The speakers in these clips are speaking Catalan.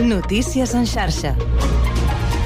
Notícies en xarxa.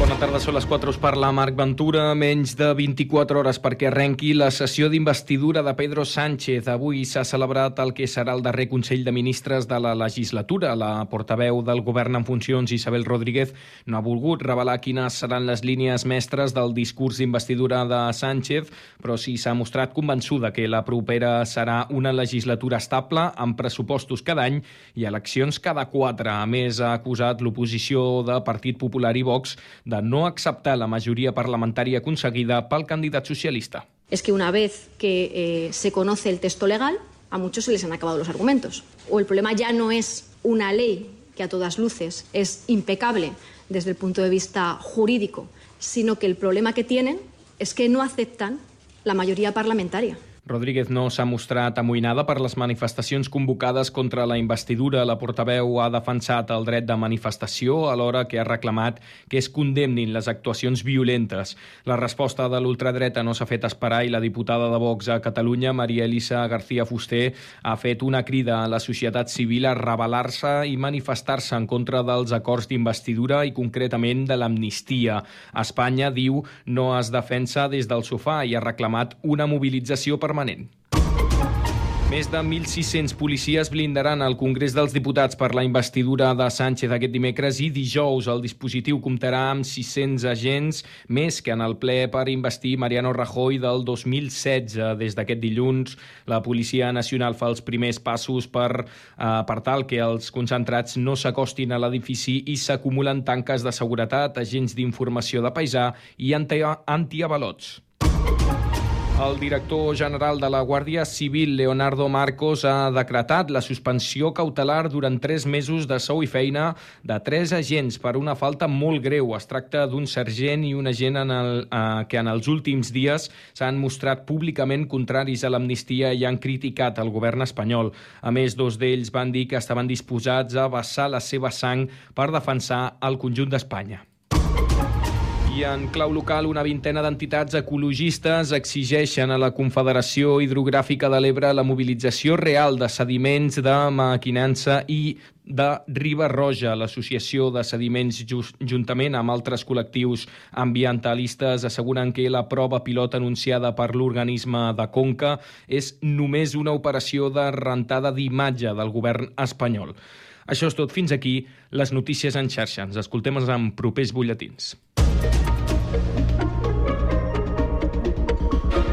Bona tarda, són les 4, us parla Marc Ventura. Menys de 24 hores perquè arrenqui la sessió d'investidura de Pedro Sánchez. Avui s'ha celebrat el que serà el darrer Consell de Ministres de la legislatura. La portaveu del govern en funcions, Isabel Rodríguez, no ha volgut revelar quines seran les línies mestres del discurs d'investidura de Sánchez, però sí s'ha mostrat convençuda que la propera serà una legislatura estable, amb pressupostos cada any i eleccions cada quatre. A més, ha acusat l'oposició de Partit Popular i Vox no acceptar la majoria parlamentària aconseguida pel candidat socialista. Es que una vez que eh, se conoce el texto legal, a muchos se les han acabado los argumentos. O el problema ya no es una ley que a todas luces es impecable desde el punto de vista jurídico, sino que el problema que tienen es que no aceptan la mayoría parlamentaria. Rodríguez no s'ha mostrat amoïnada per les manifestacions convocades contra la investidura. La portaveu ha defensat el dret de manifestació alhora que ha reclamat que es condemnin les actuacions violentes. La resposta de l'ultradreta no s'ha fet esperar i la diputada de Vox a Catalunya, Maria Elisa García Fuster, ha fet una crida a la societat civil a rebel·lar-se i manifestar-se en contra dels acords d'investidura i concretament de l'amnistia. Espanya, diu, no es defensa des del sofà i ha reclamat una mobilització per permanent. Més de 1.600 policies blindaran el Congrés dels Diputats per la investidura de Sánchez aquest dimecres i dijous el dispositiu comptarà amb 600 agents més que en el ple per investir Mariano Rajoy del 2016. Des d'aquest dilluns, la Policia Nacional fa els primers passos per, eh, per tal que els concentrats no s'acostin a l'edifici i s'acumulen tanques de seguretat, agents d'informació de paisà i antiavalots. El director general de la Guàrdia Civil, Leonardo Marcos, ha decretat la suspensió cautelar durant tres mesos de sou i feina de tres agents per una falta molt greu. Es tracta d'un sergent i un agent en el, eh, que en els últims dies s'han mostrat públicament contraris a l'amnistia i han criticat el govern espanyol. A més, dos d'ells van dir que estaven disposats a vessar la seva sang per defensar el conjunt d'Espanya. I en clau local, una vintena d'entitats ecologistes exigeixen a la Confederació Hidrogràfica de l'Ebre la mobilització real de sediments de maquinança i de Riba Roja. L'Associació de Sediments, juntament amb altres col·lectius ambientalistes, asseguren que la prova pilot anunciada per l'organisme de Conca és només una operació de rentada d'imatge del govern espanyol. Això és tot. Fins aquí les notícies en xarxa. Ens escoltem en propers butlletins.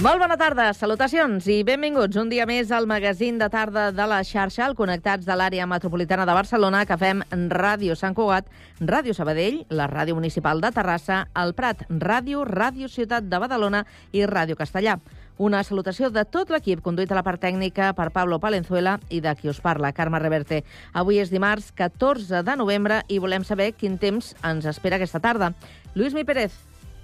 Molt bona tarda, salutacions i benvinguts un dia més al magazín de tarda de la xarxa, al Connectats de l'àrea metropolitana de Barcelona, que fem Ràdio Sant Cugat, Ràdio Sabadell, la Ràdio Municipal de Terrassa, el Prat Ràdio, Ràdio Ciutat de Badalona i Ràdio Castellà. Una salutació de tot l'equip, conduït a la part tècnica per Pablo Palenzuela i de qui us parla, Carme Reverte. Avui és dimarts 14 de novembre i volem saber quin temps ens espera aquesta tarda. Lluís Mi Pérez,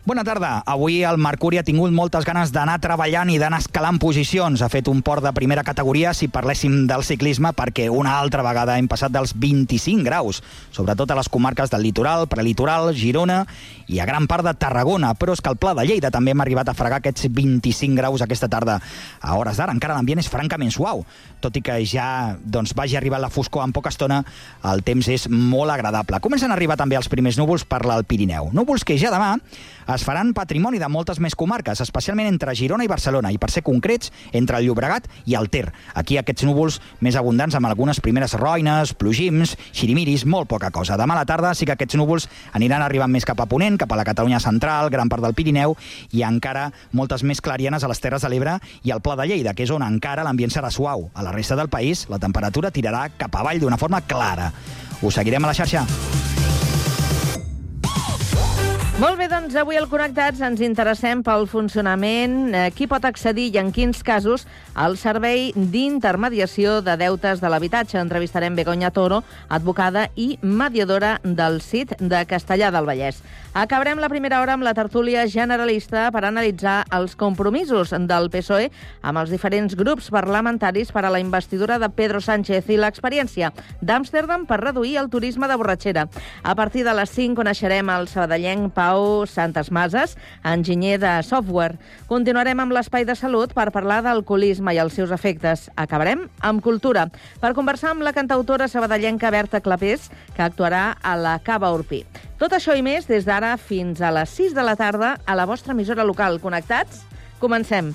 Bona tarda. Avui el Mercuri ha tingut moltes ganes d'anar treballant i d'anar escalant posicions. Ha fet un port de primera categoria si parléssim del ciclisme perquè una altra vegada hem passat dels 25 graus, sobretot a les comarques del litoral, prelitoral, Girona i a gran part de Tarragona. Però és que el Pla de Lleida també hem arribat a fregar aquests 25 graus aquesta tarda. A hores d'ara encara l'ambient és francament suau. Tot i que ja doncs, vagi arribar la foscor en poca estona, el temps és molt agradable. Comencen a arribar també els primers núvols per l'Alt Pirineu. Núvols que ja demà es faran patrimoni de moltes més comarques, especialment entre Girona i Barcelona, i per ser concrets, entre el Llobregat i el Ter. Aquí aquests núvols més abundants amb algunes primeres roines, plogims, xirimiris, molt poca cosa. Demà a la tarda sí que aquests núvols aniran arribant més cap a Ponent, cap a la Catalunya central, gran part del Pirineu, i encara moltes més clarianes a les Terres de l'Ebre i al Pla de Lleida, que és on encara l'ambient serà suau. A la resta del país, la temperatura tirarà cap avall d'una forma clara. Us seguirem a la xarxa. Molt bé, doncs avui al Connectats ens interessem pel funcionament, eh, qui pot accedir i en quins casos al servei d'intermediació de deutes de l'habitatge. Entrevistarem Begoña Toro, advocada i mediadora del CIT de Castellà del Vallès. Acabarem la primera hora amb la tertúlia generalista per analitzar els compromisos del PSOE amb els diferents grups parlamentaris per a la investidura de Pedro Sánchez i l'experiència d'Amsterdam per reduir el turisme de borratxera. A partir de les 5 coneixerem el sabadellenc Pau Santes Mases, enginyer de software. Continuarem amb l'espai de salut per parlar d'alcoholisme i els seus efectes. Acabarem amb cultura, per conversar amb la cantautora sabadellenca Berta Clapés, que actuarà a la Cava Urpí. Tot això i més des d'ara fins a les 6 de la tarda a la vostra emissora local. Connectats? Comencem.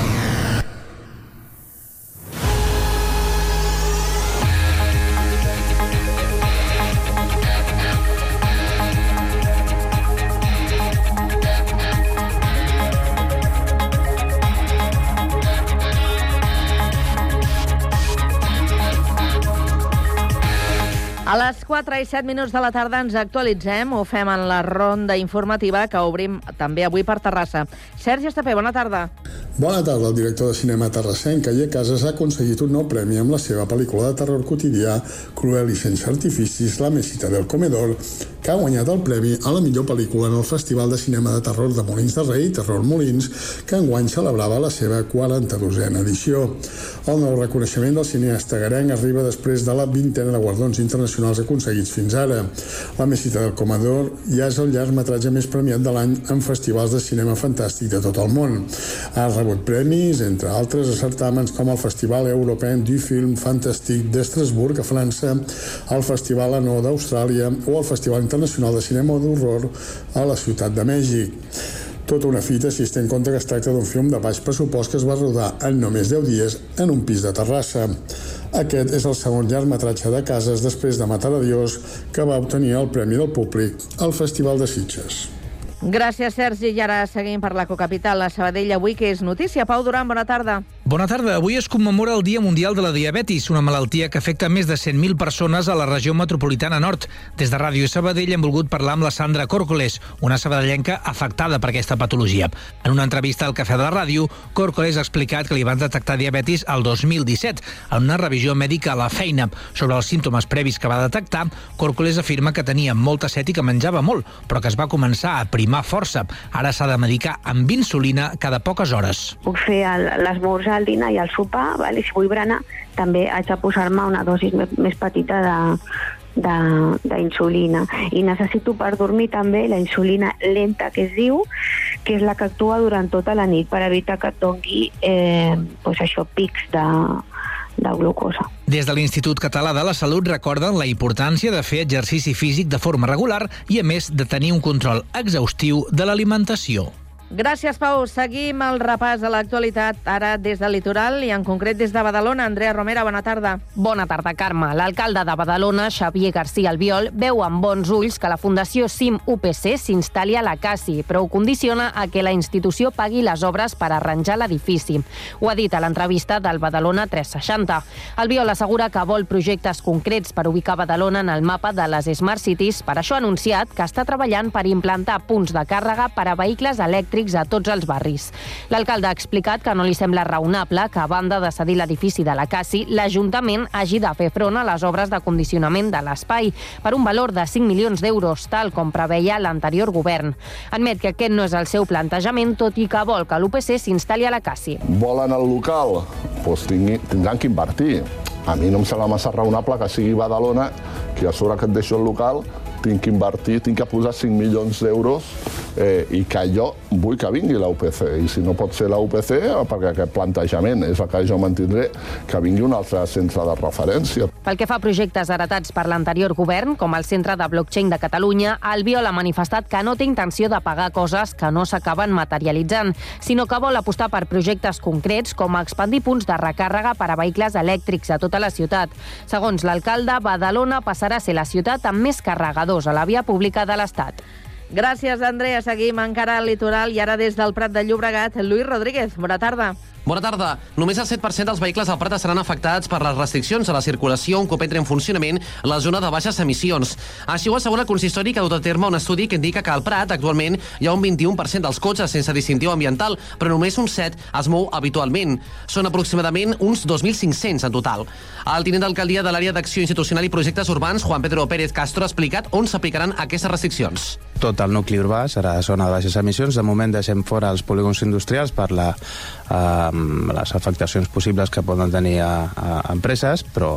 4 i 7 minuts de la tarda ens actualitzem, ho fem en la ronda informativa que obrim també avui per Terrassa. Sergi Estapé, bona tarda. Bona tarda. El director de cinema terrassenc, Calle Casas, ha aconseguit un nou premi amb la seva pel·lícula de terror quotidià Cruel i sense artificis, La mesita del comedor, que ha guanyat el premi a la millor pel·lícula en el Festival de Cinema de Terror de Molins de Rei, Terror Molins, que enguany celebrava la seva 42a edició. El nou reconeixement del cineasta garenc arriba després de la vintena de guardons internacionals aconseguits fins ara. La mesita del comedor ja és el llargmetratge més premiat de l'any en festivals de cinema fantàstic de tot el món. Ha rebut premis, entre altres, a certàmens com el Festival Europeu du Film Fantastic d'Estrasburg, a França, el Festival Anó d'Austràlia o el Festival Internacional de Cinema d'Horror a la Ciutat de Mèxic. Tota una fita si es té en compte que es tracta d'un film de baix pressupost que es va rodar en només 10 dies en un pis de Terrassa. Aquest és el segon llargmetratge de cases després de Matar a Dios que va obtenir el Premi del Públic al Festival de Sitges. Gràcies, Sergi. I ara seguim per la cocapital, la Sabadell, avui, que és notícia. Pau Duran, bona tarda. Bona tarda. Avui es commemora el Dia Mundial de la Diabetis, una malaltia que afecta més de 100.000 persones a la regió metropolitana nord. Des de Ràdio Sabadell hem volgut parlar amb la Sandra Còrcoles, una sabadellenca afectada per aquesta patologia. En una entrevista al Cafè de la Ràdio, Còrcoles ha explicat que li van detectar diabetis el 2017, en una revisió mèdica a la feina. Sobre els símptomes previs que va detectar, Còrcoles afirma que tenia molta set i que menjava molt, però que es va començar a primar força. Ara s'ha de medicar amb insulina cada poques hores. Puc fer l'esmorzar, el dinar i el sopar, val? i si vull berenar també haig de posar-me una dosis més, petita de, d'insulina i necessito per dormir també la insulina lenta que es diu que és la que actua durant tota la nit per evitar que et dongui eh, pues això, pics de, de glucosa. Des de l'Institut Català de la Salut recorden la importància de fer exercici físic de forma regular i, a més, de tenir un control exhaustiu de l'alimentació. Gràcies, Pau. Seguim el repàs de l'actualitat, ara des del litoral i en concret des de Badalona. Andrea Romera, bona tarda. Bona tarda, Carme. L'alcalde de Badalona, Xavier García Albiol, veu amb bons ulls que la Fundació CIM UPC s'instal·li a la CASI, però ho condiciona a que la institució pagui les obres per arranjar l'edifici. Ho ha dit a l'entrevista del Badalona 360. Albiol assegura que vol projectes concrets per ubicar Badalona en el mapa de les Smart Cities. Per això ha anunciat que està treballant per implantar punts de càrrega per a vehicles elèctrics a tots els barris. L'alcalde ha explicat que no li sembla raonable que, a banda de cedir l'edifici de la CASI, l'Ajuntament hagi de fer front a les obres de condicionament de l'espai per un valor de 5 milions d'euros, tal com preveia l'anterior govern. Admet que aquest no és el seu plantejament, tot i que vol que l'UPC s'instal·li a la CASI. volen el local, doncs tingui, tindran que invertir. A mi no em sembla massa raonable que sigui Badalona qui a sobre que et deixo el local tinc que invertir, tinc que posar 5 milions d'euros eh, i que jo vull que vingui la UPC. I si no pot ser la UPC, perquè aquest plantejament és el que jo mantindré, que vingui un altre centre de referència. Pel que fa a projectes heretats per l'anterior govern, com el Centre de Blockchain de Catalunya, Albiol ha manifestat que no té intenció de pagar coses que no s'acaben materialitzant, sinó que vol apostar per projectes concrets com expandir punts de recàrrega per a vehicles elèctrics a tota la ciutat. Segons l'alcalde, Badalona passarà a ser la ciutat amb més carregadors a la via pública de l'Estat. Gràcies, Andrea. Seguim encara al litoral i ara des del Prat de Llobregat, Lluís Rodríguez. Bona tarda. Bona tarda. Només el 7% dels vehicles al Prat seran afectats per les restriccions a la circulació un cop entri en funcionament la zona de baixes emissions. Així ho assegura el consistori que ha dut a terme un estudi que indica que al Prat actualment hi ha un 21% dels cotxes sense distintiu ambiental, però només un 7 es mou habitualment. Són aproximadament uns 2.500 en total. El tinent d'alcaldia de l'àrea d'acció institucional i projectes urbans, Juan Pedro Pérez Castro, ha explicat on s'aplicaran aquestes restriccions. Tot el nucli urbà serà zona de baixes emissions. De moment deixem fora els polígons industrials per la, eh, les afectacions possibles que poden tenir a, a empreses, però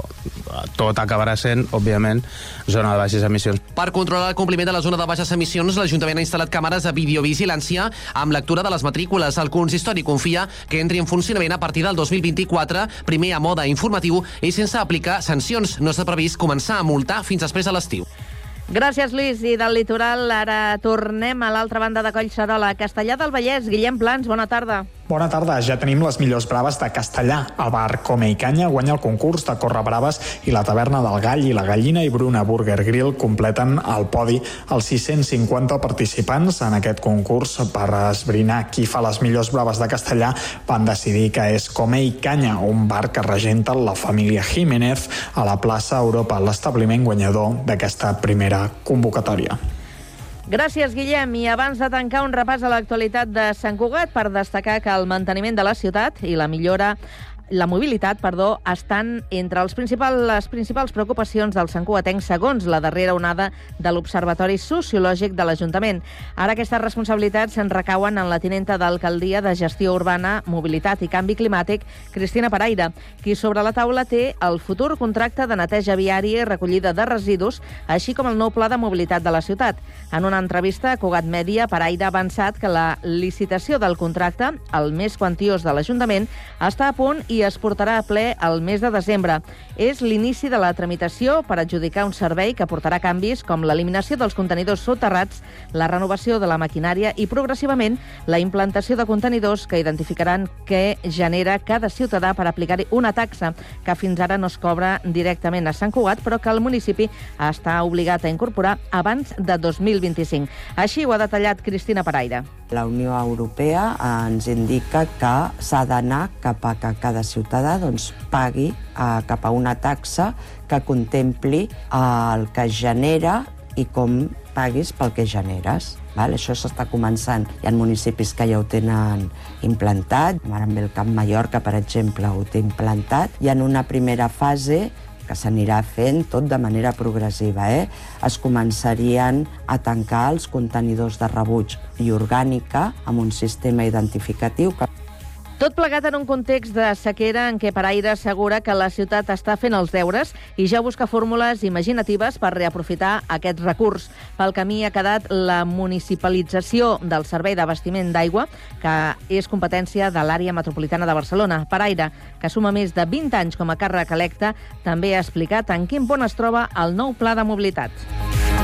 tot acabarà sent, òbviament, zona de baixes emissions. Per controlar el compliment de la zona de baixes emissions, l'Ajuntament ha instal·lat càmeres de videovigilància amb lectura de les matrícules. El consistori confia que entri en funcionament a partir del 2024, primer a mode informatiu i sense aplicar sancions. No està previst començar a multar fins després de l'estiu. Gràcies, Lluís. I del litoral ara tornem a l'altra banda de Collserola. Castellà del Vallès, Guillem Plans, bona tarda. Bona tarda, ja tenim les millors braves de Castellà. El bar Come i Canya guanya el concurs de Corre Braves i la taverna del Gall i la Gallina i Bruna Burger Grill completen el podi. Els 650 participants en aquest concurs per esbrinar qui fa les millors braves de Castellà van decidir que és Come i Canya, un bar que regenta la família Jiménez a la plaça Europa, l'establiment guanyador d'aquesta primera convocatòria. Gràcies, Guillem. I abans de tancar un repàs a l'actualitat de Sant Cugat per destacar que el manteniment de la ciutat i la millora la mobilitat, perdó, estan entre els principals, les principals preocupacions del Sant Cugatenc segons la darrera onada de l'Observatori Sociològic de l'Ajuntament. Ara aquestes responsabilitats se'n recauen en la tinenta d'Alcaldia de Gestió Urbana, Mobilitat i Canvi Climàtic, Cristina Paraire, qui sobre la taula té el futur contracte de neteja viària i recollida de residus, així com el nou pla de mobilitat de la ciutat. En una entrevista a Cugat Mèdia, Paraire ha avançat que la licitació del contracte, el més quantiós de l'Ajuntament, està a punt es portarà a ple el mes de desembre. És l'inici de la tramitació per adjudicar un servei que portarà canvis com l'eliminació dels contenidors soterrats, la renovació de la maquinària i, progressivament, la implantació de contenidors que identificaran què genera cada ciutadà per aplicar-hi una taxa que fins ara no es cobra directament a Sant Cugat, però que el municipi està obligat a incorporar abans de 2025. Així ho ha detallat Cristina Paraire. La Unió Europea ens indica que s'ha d'anar cap a que cada ciutadà doncs, pagui eh, cap a una taxa que contempli eh, el que genera i com paguis pel que generes. Val? Això s'està començant. Hi ha municipis que ja ho tenen implantat. Ara amb el Camp Mallorca, per exemple, ho té implantat. I en una primera fase que s'anirà fent tot de manera progressiva. Eh? Es començarien a tancar els contenidors de rebuig i orgànica amb un sistema identificatiu que tot plegat en un context de sequera en què Paraire assegura que la ciutat està fent els deures i ja busca fórmules imaginatives per reaprofitar aquest recurs. Pel camí ha quedat la municipalització del servei d'abastiment d'aigua, que és competència de l'àrea metropolitana de Barcelona. Paraire, que suma més de 20 anys com a càrrec electe, també ha explicat en quin punt es troba el nou pla de mobilitat.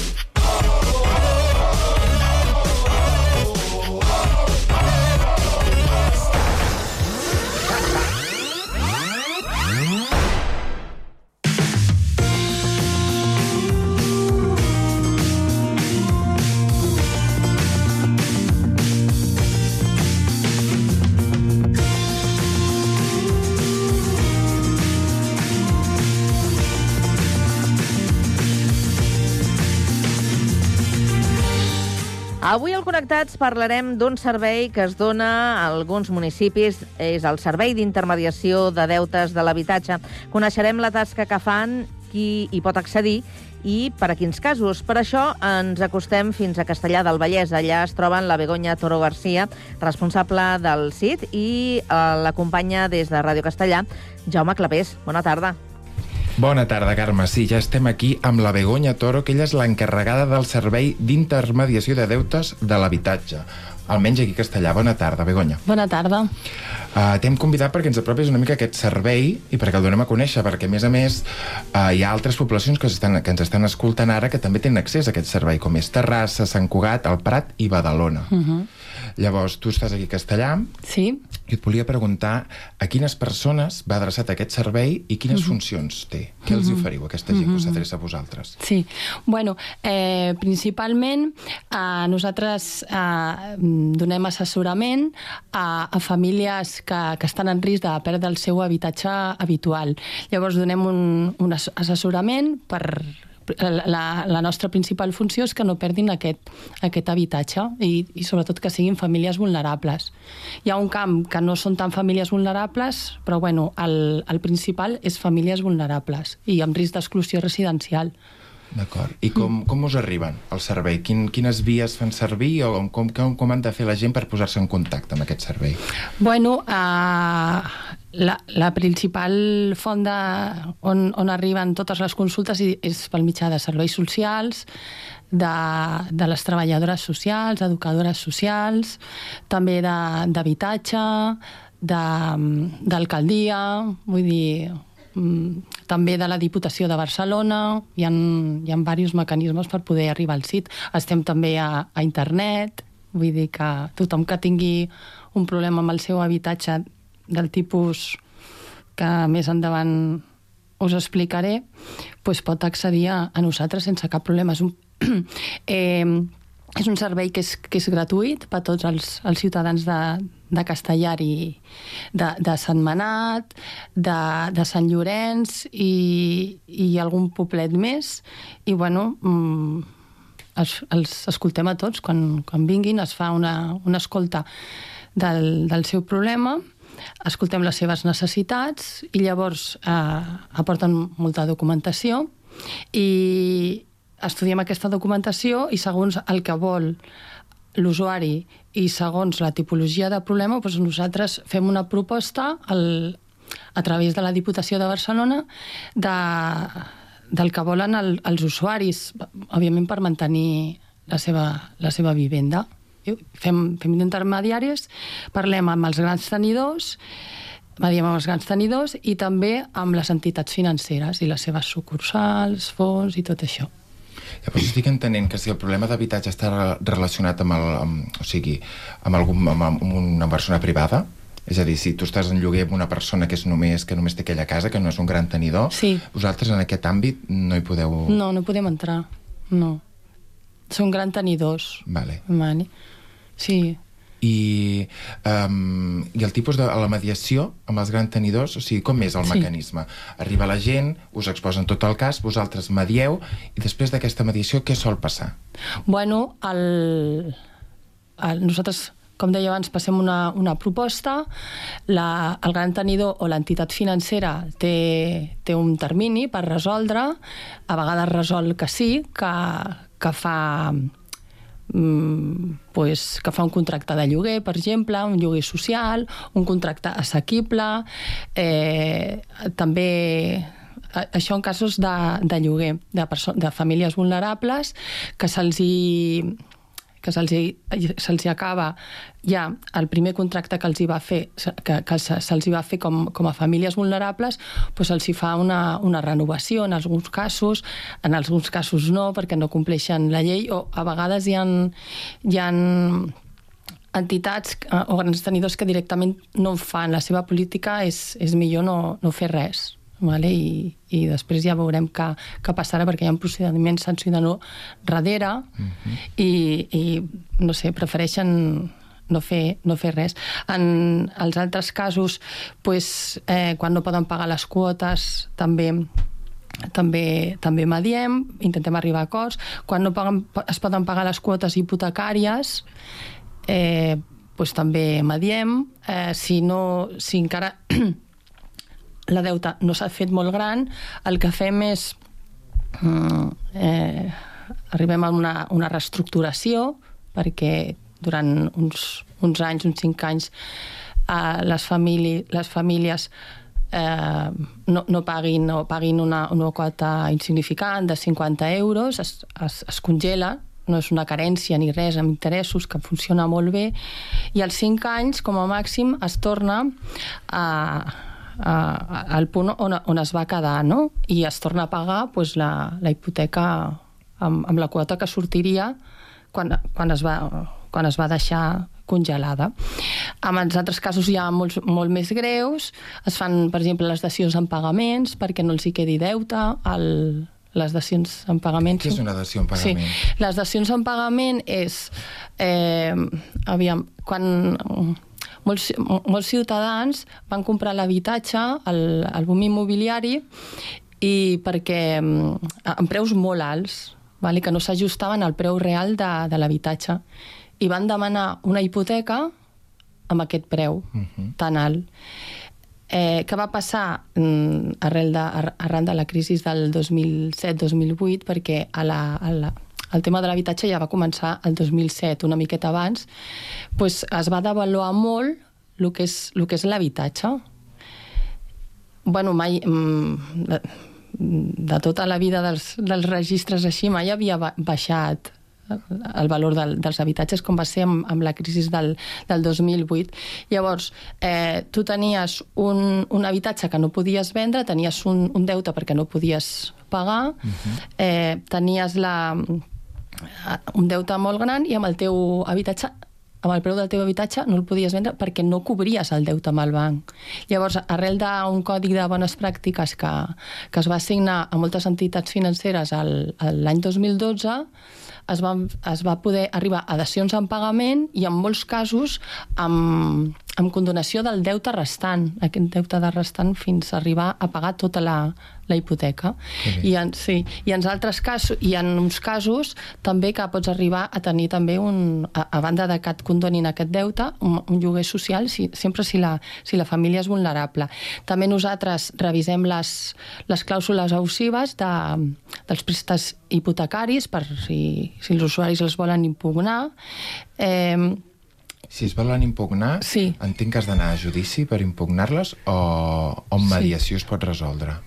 Avui al Connectats parlarem d'un servei que es dona a alguns municipis. És el Servei d'Intermediació de Deutes de l'Habitatge. Coneixerem la tasca que fan, qui hi pot accedir i per a quins casos. Per això ens acostem fins a Castellà del Vallès. Allà es troben la Begoña Toro Garcia, responsable del CIT, i eh, l'acompanya des de Ràdio Castellà, Jaume Clapés. Bona tarda. Bona tarda, Carme. Sí, ja estem aquí amb la Begoña Toro, que ella és l'encarregada del Servei d'Intermediació de Deutes de l'Habitatge. Almenys aquí a Castellà. Bona tarda, Begoña. Bona tarda. Uh, T'hem convidat perquè ens apropis una mica aquest servei i perquè el donem a conèixer, perquè a més a més uh, hi ha altres poblacions que, estan, que ens estan escoltant ara que també tenen accés a aquest servei, com és Terrassa, Sant Cugat, el Prat i Badalona. Uh -huh. Llavors, tu estàs aquí a Castellà. Sí. I et volia preguntar a quines persones va adreçat aquest servei i quines uh -huh. funcions té. Què els Mhm. oferiu a aquesta gent uh -huh. que Mhm. s'adreça a vosaltres? Sí, bueno, eh, principalment eh, nosaltres eh, donem assessorament a, a famílies que, que estan en risc de perdre el seu habitatge habitual. Llavors donem un, un ass- assessorament per la, la nostra principal funció és que no perdin aquest, aquest habitatge i, i sobretot que siguin famílies vulnerables. Hi ha un camp que no són tan famílies vulnerables, però bueno, el, el principal és famílies vulnerables i amb risc d'exclusió residencial. D'acord. I com, com us arriben al servei? Quin, quines vies fan servir o com, com, com han de fer la gent per posar-se en contacte amb aquest servei? Bueno, uh, la, la principal font de, on, on arriben totes les consultes és pel mitjà de serveis socials, de, de les treballadores socials, educadores socials, també d'habitatge, de- d'alcaldia, vull dir, mm, també de la Diputació de Barcelona, hi ha, hi ha diversos mecanismes per poder arribar al sit. Estem també a, a internet, vull dir que tothom que tingui un problema amb el seu habitatge del tipus que més endavant us explicaré, doncs pot accedir a, a nosaltres sense cap problema. És un, eh, és un servei que és, que és gratuït per a tots els, els ciutadans de, de Castellar i de, de Manat, de, de Sant Llorenç i, i algun poblet més. I, bueno, mm, els, els escoltem a tots. Quan, quan vinguin es fa una, una escolta del, del seu problema, escoltem les seves necessitats i llavors eh, aporten molta documentació i estudiem aquesta documentació i segons el que vol l'usuari i segons la tipologia de problema, doncs nosaltres fem una proposta al, a través de la Diputació de Barcelona de, del que volen el, els usuaris, òbviament per mantenir la seva, la seva vivenda. I Fem, fem d'intermediaris, parlem amb els grans tenidors, mediem amb els grans tenidors i també amb les entitats financeres i les seves sucursals, fons i tot això. Llavors estic entenent que si el problema d'habitatge està re- relacionat amb, el, amb, o sigui, amb, algun, amb una persona privada, és a dir, si tu estàs en lloguer amb una persona que és només que només té aquella casa, que no és un gran tenidor, Sí. vosaltres en aquest àmbit no hi podeu... No, no podem entrar. No. Són grans tenidors. Vale. Vale. Sí. I, um, I el tipus de la mediació amb els grans tenidors, o sigui, com és el Sí. mecanisme? Arriba la gent, us exposen tot el cas, vosaltres medieu, i després d'aquesta mediació què sol passar? Bueno, el, el, nosaltres, com deia abans, passem una, una proposta, la, el gran tenidor o l'entitat financera té, té un termini per resoldre, a vegades resol que sí, que, que fa mm, pues, que fa un contracte de lloguer, per exemple, un lloguer social, un contracte assequible, eh, també a- això en casos de, de lloguer, de, de famílies vulnerables, que se'ls hi que se'ls hi acaba ja el primer contracte que els hi va fer, se- que, que se- se'ls hi va fer com, com a famílies vulnerables, doncs se'ls hi fa una, una renovació en alguns casos, en alguns casos no, perquè no compleixen la llei, o a vegades hi ha, hi ha entitats eh, o grans tenidors que directament no fan. La seva política és, és millor no, no fer res. Vale? I, I després ja veurem què, què passarà perquè hi ha un procediment sancionador darrere i, i no sé, prefereixen no fer, no fer res. En els altres casos, pues, eh, quan no poden pagar les quotes, també també, també mediem, intentem arribar a acords. Quan no paguen, es poden pagar les quotes hipotecàries, eh, doncs també mediem. Eh, si, no, si encara la deuta no s'ha fet molt gran, el que fem és... Mm, eh, arribem a una, una reestructuració perquè durant uns, uns anys, uns cinc anys, eh, les, famíli, les famílies eh, no, no paguin, no paguin una, una quota insignificant de 50 euros, es, es, es congela, no és una carència ni res amb interessos, que funciona molt bé, i als 5 anys, com a màxim, es torna a, a, al punt on, on es va quedar, no? I es torna a pagar pues, la, la hipoteca amb, amb la quota que sortiria quan, quan, es va, quan es va deixar congelada. En els altres casos hi ha molts, molt més greus, es fan, per exemple, les dacions en pagaments perquè no els hi quedi deute, el, les dacions en pagament... Què és una dació en pagament? Sí, les dacions en pagament és... Eh, aviam, quan molts, molts ciutadans van comprar l'habitatge, el, el boom immobiliari, i perquè amb preus molt alts, vale, que no s'ajustaven al preu real de, de l'habitatge i van demanar una hipoteca amb aquest preu uh -huh. tan alt. Eh, què va passar mm, arrel de, arran de la crisi del 2007-2008? Perquè a la, a la, el tema de l'habitatge ja va començar el 2007, una miqueta abans, pues es va devaluar molt el que és, el que és l'habitatge. bueno, mai... Mm, de, de tota la vida dels, dels registres així mai havia baixat el valor del, dels habitatges com va ser amb, amb la crisi del, del 2008. Llavors, eh, tu tenies un, un habitatge que no podies vendre, tenies un, un deute perquè no podies pagar, uh -huh. eh, tenies la, un deute molt gran i amb el teu habitatge amb el preu del teu habitatge no el podies vendre perquè no cobries el deute amb el banc. Llavors, arrel d'un codi de bones pràctiques que, que es va assignar a moltes entitats financeres l'any 2012, es va, es va poder arribar a dacions en pagament i en molts casos amb, amb condonació del deute restant, aquest deute de restant fins a arribar a pagar tota la, la hipoteca. I en, sí, I en altres casos, i en uns casos també que pots arribar a tenir també un, a, a banda de que et condonin aquest deute, un, un lloguer social si, sempre si la, si la família és vulnerable. També nosaltres revisem les, les clàusules abusives de, dels prestats hipotecaris per si, si els usuaris els volen impugnar. Eh, si es volen impugnar, sí. entenc que has d'anar a judici per impugnar-les o, o en mediació sí. es pot resoldre?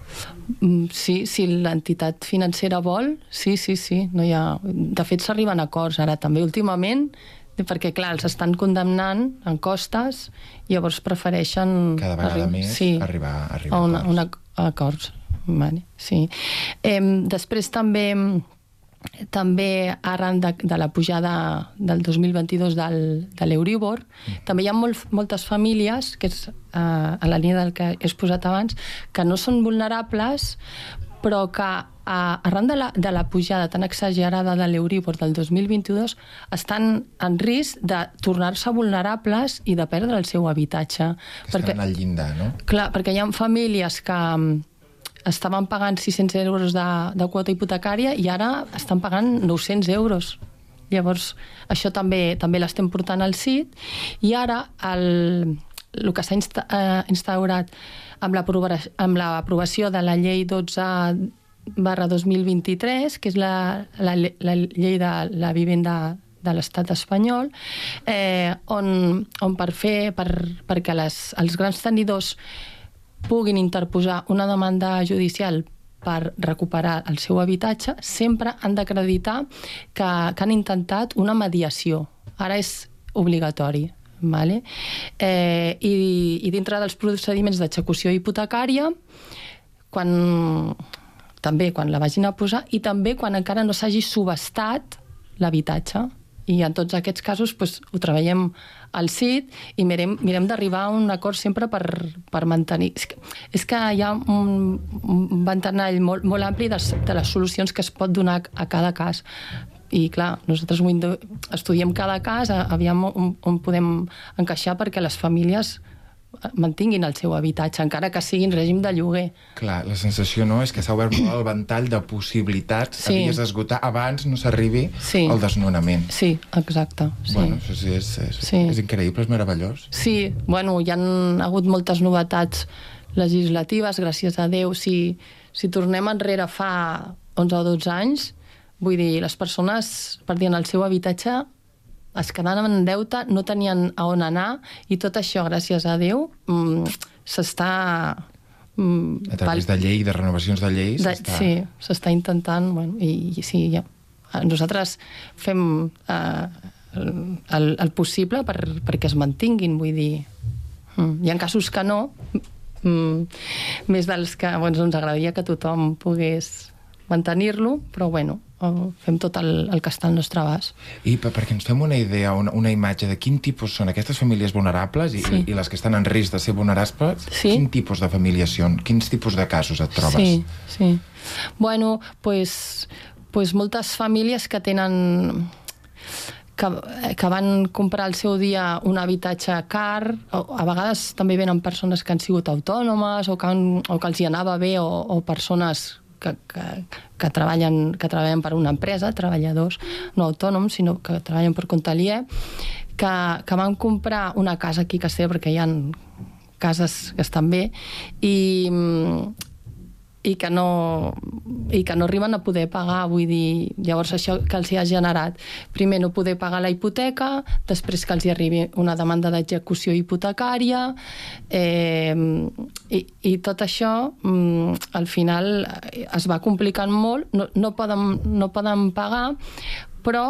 Mm, sí, si l'entitat financera vol, sí, sí, sí. No hi ha... De fet, s'arriben a acords ara també últimament perquè, clar, els estan condemnant en costes i llavors prefereixen... Cada vegada més sí, arribar, arribar a, una, a, una, a acords. Vale, sí. Eh, després també també arran de, de la pujada del 2022 del, de l'Euribor, mm. també hi ha molt, moltes famílies, que és eh, a la línia del que he posat abans, que no són vulnerables, però que eh, arran de la, de la pujada tan exagerada de l'Euribor del 2022 estan en risc de tornar-se vulnerables i de perdre el seu habitatge. Que perquè, estan al llindar, no? Clar, perquè hi ha famílies que estaven pagant 600 euros de, de quota hipotecària i ara estan pagant 900 euros. Llavors, això també també l'estem portant al CIT i ara el, el que s'ha insta, eh, instaurat amb l'aprovació de la llei 12 barra 2023, que és la, la, la llei de la vivenda de l'estat espanyol, eh, on, on per fer, per, perquè les, els grans tenidors puguin interposar una demanda judicial per recuperar el seu habitatge, sempre han d'acreditar que, que han intentat una mediació. Ara és obligatori. Vale? Eh, i, I dintre dels procediments d'execució hipotecària, quan, també quan la vagin a posar, i també quan encara no s'hagi subestat l'habitatge. I en tots aquests casos pues, ho treballem al CIT i mirem, mirem d'arribar a un acord sempre per, per mantenir... És que, és que hi ha un, un ventanall molt, molt ampli de, de les solucions que es pot donar a cada cas. I clar, nosaltres estudiem cada cas, aviam on, on podem encaixar perquè les famílies mantinguin el seu habitatge, encara que sigui en règim de lloguer. Clar, la sensació no és que s'ha obert molt el ventall de possibilitats Sí. havies d'esgotar abans no s'arribi Sí. al desnonament. Sí, exacte. Sí. Bueno, això sí, és, és, Sí. és increïble, és meravellós. Sí, bueno, hi han hagut moltes novetats legislatives, gràcies a Déu. Si, si tornem enrere fa 11 o 12 anys, vull dir, les persones perdien el seu habitatge, es quedaven en deute, no tenien a on anar, i tot això, gràcies a Déu, mm, s'està... Mm, A través de llei, de renovacions de lleis, de. Sí, s'està intentant, bueno, i, i sí, ja. nosaltres fem eh, el, el possible per, perquè es mantinguin, vull dir. Mm. Hi ha casos que no, mm, més dels que bueno, ens agradaria que tothom pogués mantenir-lo, però bueno, eh, fem tot el, el que està al nostre abast. I per, perquè ens fem una idea, una, una imatge de quin tipus són aquestes famílies vulnerables i, Sí. i, i les que estan en risc de ser vulnerables, Sí. quin tipus de famílies són? Quins tipus de casos et trobes? Sí, sí. Bueno, pues, pues moltes famílies que tenen que, que van comprar al seu dia un habitatge car, o, a vegades també venen persones que han sigut autònomes o que, han, o que els hi anava bé o, o persones que, que, que, treballen, que treballen per una empresa, treballadors no autònoms, sinó que treballen per compte aliè, que, que van comprar una casa aquí a seva, perquè hi ha cases que estan bé, i, i que no i que no arriben a poder pagar, vull dir, llavors això que els hi ha generat, primer no poder pagar la hipoteca, després que els hi arribi una demanda d'execució hipotecària, eh, i, i tot això mm, al final eh, es va complicant molt, no, no, poden, no poden pagar, però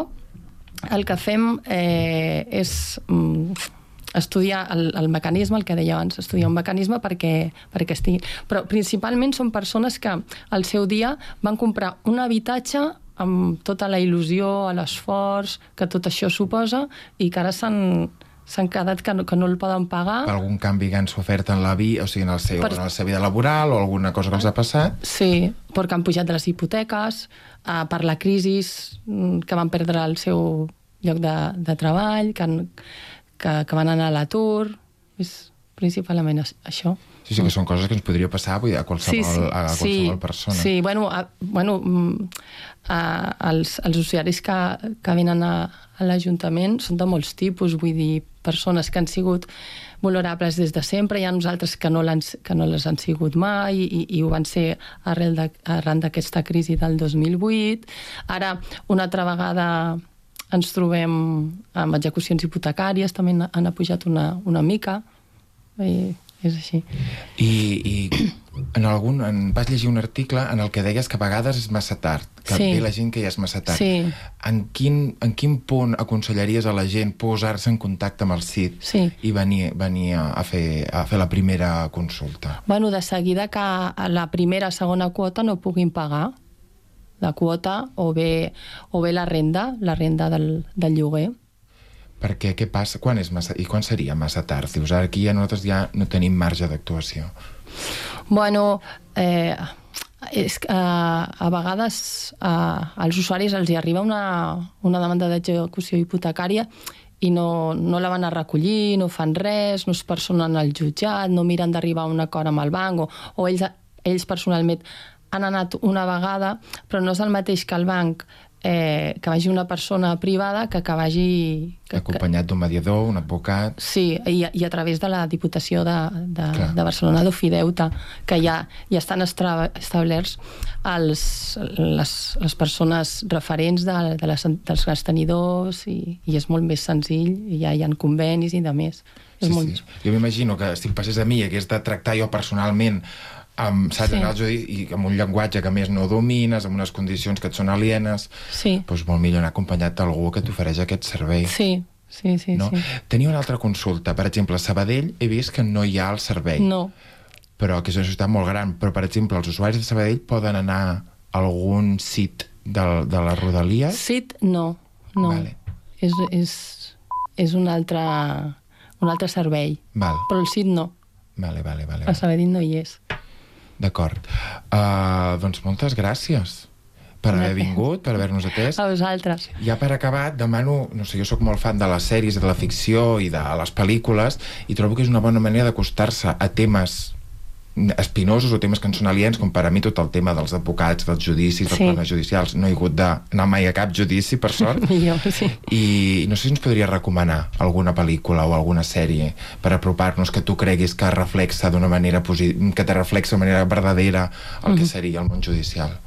el que fem eh, és mm, estudiar el, el mecanisme, el que deia abans, estudiar un mecanisme perquè, perquè estigui... Però principalment són persones que al seu dia van comprar un habitatge amb tota la il·lusió, l'esforç que tot això suposa i que ara s'han s'han quedat que no, que no el poden pagar. Per algun canvi que han sofert en la vida, o sigui, en, el seu, Per- per... en la seva vida laboral o alguna cosa que els ha passat? Sí, perquè han pujat de les hipoteques, eh, per la crisi mm, que van perdre el seu lloc de, de treball, que, han, que, que van anar a l'atur, és principalment això. Sí, sí, que són coses que ens podria passar vull dir, a qualsevol, a qualsevol persona. Sí, bueno, a, bueno mm, a, els, els usuaris que, que venen a, a l'Ajuntament són de molts tipus, vull dir, persones que han sigut vulnerables des de sempre, hi ha nosaltres que no, que no les han sigut mai i, i ho van ser arrel de, arran d'aquesta crisi del 2008. Ara, una altra vegada ens trobem amb execucions hipotecàries, també han, han pujat una, una mica, i és així. I, i en algun, en, vas llegir un article en el que deies que a vegades és massa tard, que Sí. ve la gent que ja és massa tard. Sí. En, quin, en quin punt aconsellaries a la gent posar-se en contacte amb el CID Sí. i venir, venir a, a, fer, a fer la primera consulta? Bueno, de seguida que la primera, segona quota no puguin pagar la quota o bé, o bé la renda, la renda del, del lloguer. Perquè què passa? Quan és massa, I quan seria massa tard? Dius, ara aquí ja nosaltres ja no tenim marge d'actuació. Bueno, eh, és que eh, a vegades eh, als usuaris els hi arriba una, una demanda d'execució hipotecària i no, no la van a recollir, no fan res, no es personen al jutjat, no miren d'arribar a un acord amb el banc o, o ells, ells personalment han anat una vegada, però no és el mateix que el banc eh, que vagi una persona privada que que vagi... Que, Acompanyat d'un mediador, un advocat... Sí, i, i a través de la Diputació de, de, Clar. de Barcelona d'Ofideuta, que ja, ja estan estra, establerts els, les, les persones referents de, de les, dels grans tenidors i, i és molt més senzill, i ja hi ha convenis i de més. És Sí, molt... sí. Jo m'imagino que si em passés a mi i hagués de tractar jo personalment amb, saps, Sí. judi, i amb un llenguatge que més no domines, amb unes condicions que et són alienes, Sí. doncs molt millor anar acompanyat d'algú que t'ofereix aquest servei. Sí, sí, sí. no? sí. Tenia una altra consulta. Per exemple, a Sabadell he vist que no hi ha el servei. No, Però que és una ciutat molt gran. Però, per exemple, els usuaris de Sabadell poden anar a algun sit de, de les Rodalies? CIT no, no. Vale. És, és, és un altre, un altre servei, Val, però el CIT no. vale, vale, vale. A Sabadell no hi és. D'acord. Uh, doncs moltes gràcies. per haver vingut, per haver-nos atès. A vosaltres. Ja per acabar, demano, no sé, jo sóc molt fan de les sèries, de la ficció i de les pel·lícules, i trobo que és una bona manera d'acostar-se a temes espinosos o temes que ens són aliens, com per a mi tot el tema dels advocats, dels judicis, dels Sí. problemes judicials. No he hagut d'anar mai a cap judici, per sort. Millor, sí. I no sé si ens podria recomanar alguna pel·lícula o alguna sèrie per apropar-nos que tu creguis que reflexa d'una manera que te reflexa de manera verdadera el que Mhm. seria el món judicial.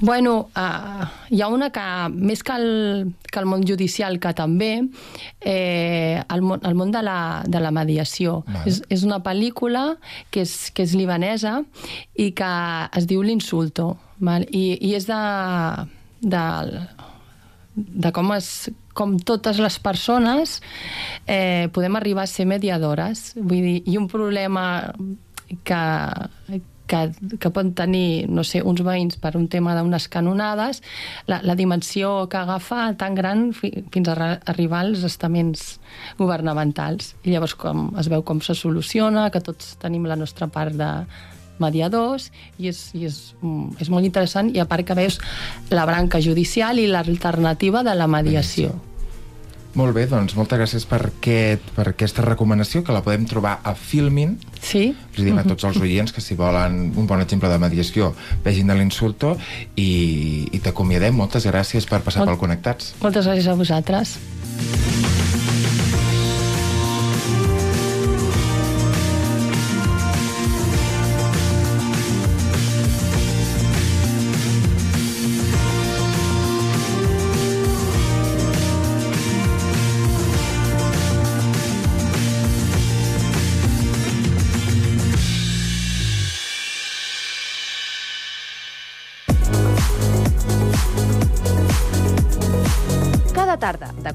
Bueno, uh, hi ha una que, més que el, que el món judicial, que també, eh, el, món, el món de la, de la mediació. Vale. És, és una pel·lícula que és, que és libanesa i que es diu L'Insulto. Val? I, I és de, de, de com, es, com totes les persones eh, podem arribar a ser mediadores. Vull dir, i un problema que, que, que poden tenir, no sé, uns veïns per un tema d'unes canonades, la, la dimensió que agafa tan gran fi, fins a arribar als estaments governamentals. I llavors com, es veu com se soluciona, que tots tenim la nostra part de mediadors i és, i és, mm, és molt interessant i a part que veus la branca judicial i l'alternativa de la mediació. Molt bé, doncs moltes gràcies per, aquest, per aquesta recomanació, que la podem trobar a Filmin. Sí. Els diem a tots els oients que si volen un bon exemple de mediació vegin de l'insulto i, i t'acomiadem. Moltes gràcies per passar Molt- pel Connectats. Moltes gràcies a vosaltres.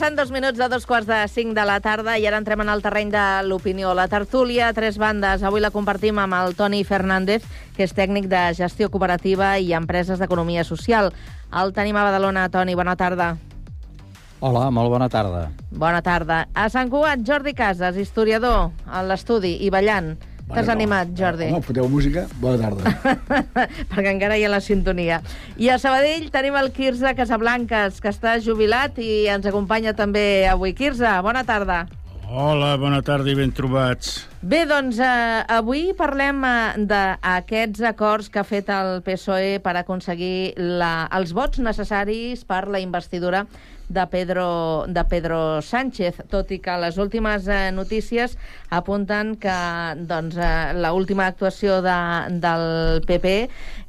Passen dos minuts de dos quarts de cinc de la tarda i ara entrem en el terreny de l'opinió. La tertúlia, tres bandes. Avui la compartim amb el Toni Fernández, que és tècnic de gestió cooperativa i empreses d'economia social. El tenim a Badalona. Toni, bona tarda. Hola, molt bona tarda. Bona tarda. A Sant Cugat, Jordi Casas, historiador, a l'estudi i ballant. T'has no. animat, Jordi? Home, foteu música? Bona tarda. perquè encara hi ha la sintonia. I a Sabadell tenim el Quirze Casablanques, que està jubilat i ens acompanya també avui. Quirze, bona tarda. Hola, bona tarda i ben trobats. Bé, doncs eh, avui parlem eh, d'aquests acords que ha fet el PSOE per aconseguir la, els vots necessaris per la investidura de Pedro, de Pedro Sánchez, tot i que les últimes eh, notícies apunten que doncs, eh, l'última actuació de, del PP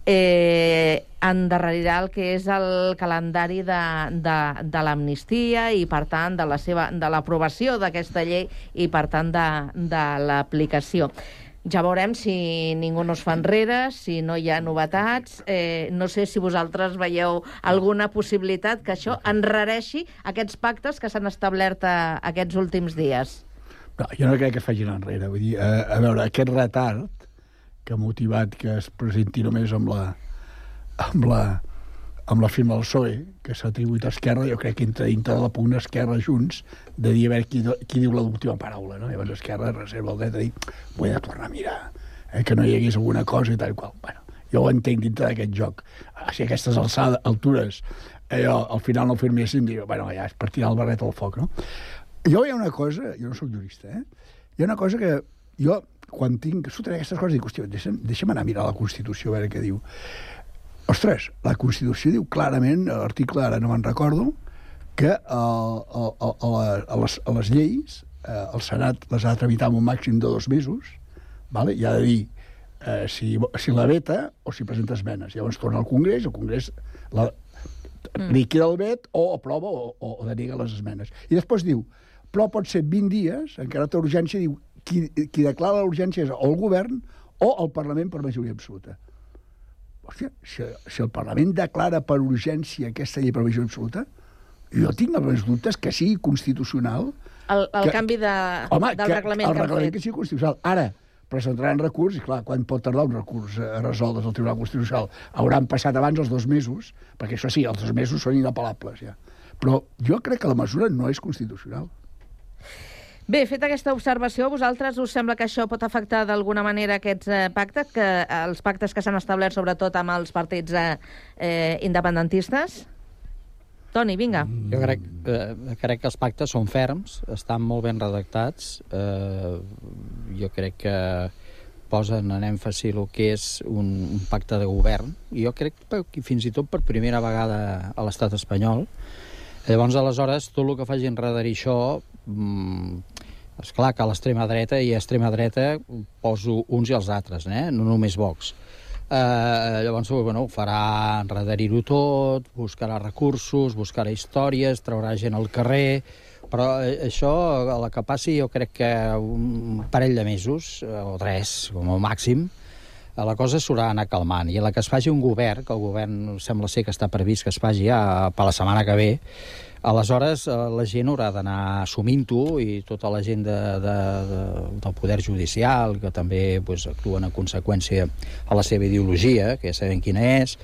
eh, endarrerirà el que és el calendari de, de, de l'amnistia i, per tant, de la l'aprovació d'aquesta llei i, per tant, de, de l'aplicació. Ja veurem si ningú no es fa enrere, si no hi ha novetats. Eh, no sé si vosaltres veieu alguna possibilitat que això enrareixi aquests pactes que s'han establert a, aquests últims dies. No, jo no crec que facin enrere. Vull dir, a, a veure, aquest retard que ha motivat que es presenti només amb la, amb la, amb la firma del PSOE, que s'ha atribuït a Esquerra, jo crec que entra dintre de la pugna Esquerra Junts de dir a veure qui, qui diu l'última paraula. No? Llavors Esquerra reserva el dret de dir ho he de tornar a mirar, eh, que no hi hagués alguna cosa i tal i qual. Bueno, jo ho entenc dintre d'aquest joc. Si aquestes alçades, altures eh, al final no ho firmessin, diu, bueno, ja és per tirar el barret al foc, no? Jo hi ha una cosa, jo no sóc jurista, eh? Hi ha una cosa que jo, quan tinc, surten aquestes coses, dic, hòstia, deixa'm, deixa'm anar a mirar la Constitució, a veure què diu. Ostres, la Constitució diu clarament, a l'article ara no me'n recordo, que a, a, a, a, les, a les lleis eh, el Senat les ha de tramitar en un màxim de dos mesos, vale? i ha de dir eh, si, si la veta o si presenta esmenes. Llavors torna al Congrés, el Congrés la, mm. liquida el vet o aprova o, o, o deniga les esmenes. I després diu, però pot ser 20 dies, en caràcter d'urgència, diu, qui, qui declara l'urgència és el govern o el Parlament per majoria absoluta. Hòstia, si, si el Parlament declara per urgència aquesta llei per majoria absoluta, jo tinc els dubtes que sigui constitucional El, el que- canvi de, Home, del que, reglament el que reglament que sigui constitucional. Ara, presentaran recurs, i clar, quan pot tardar un recurs a resoldre el Tribunal Constitucional? Hauran passat abans els dos mesos, perquè això sí, els dos mesos són inapel·lables ja. Però jo crec que la mesura no és constitucional. Bé, feta aquesta observació, a vosaltres us sembla que això pot afectar d'alguna manera aquests eh, pactes, que, eh, els pactes que s'han establert sobretot amb els partits eh, eh, independentistes? Toni, vinga. Jo crec, eh, crec que els pactes són ferms, estan molt ben redactats. Eh, jo crec que posen en èmfasi el que és un, un pacte de govern. I jo crec que fins i tot per primera vegada a l'estat espanyol. Llavors, aleshores, tot el que faci enredar això... És clar que l'extrema dreta i extrema dreta poso uns i els altres, eh? no només Vox. Eh, llavors, bueno, farà enredarir-ho tot, buscarà recursos, buscarà històries, traurà gent al carrer, però eh, això, a la que passi, jo crec que un parell de mesos, eh, o tres, com a màxim, eh, la cosa s'haurà d'anar calmant. I a la que es faci un govern, que el govern sembla ser que està previst que es faci ja per la setmana que ve, aleshores eh, la gent haurà d'anar assumint-ho i tota la gent de, de, de, del poder judicial, que també pues, actuen en conseqüència a la seva ideologia, que ja sabem quina és,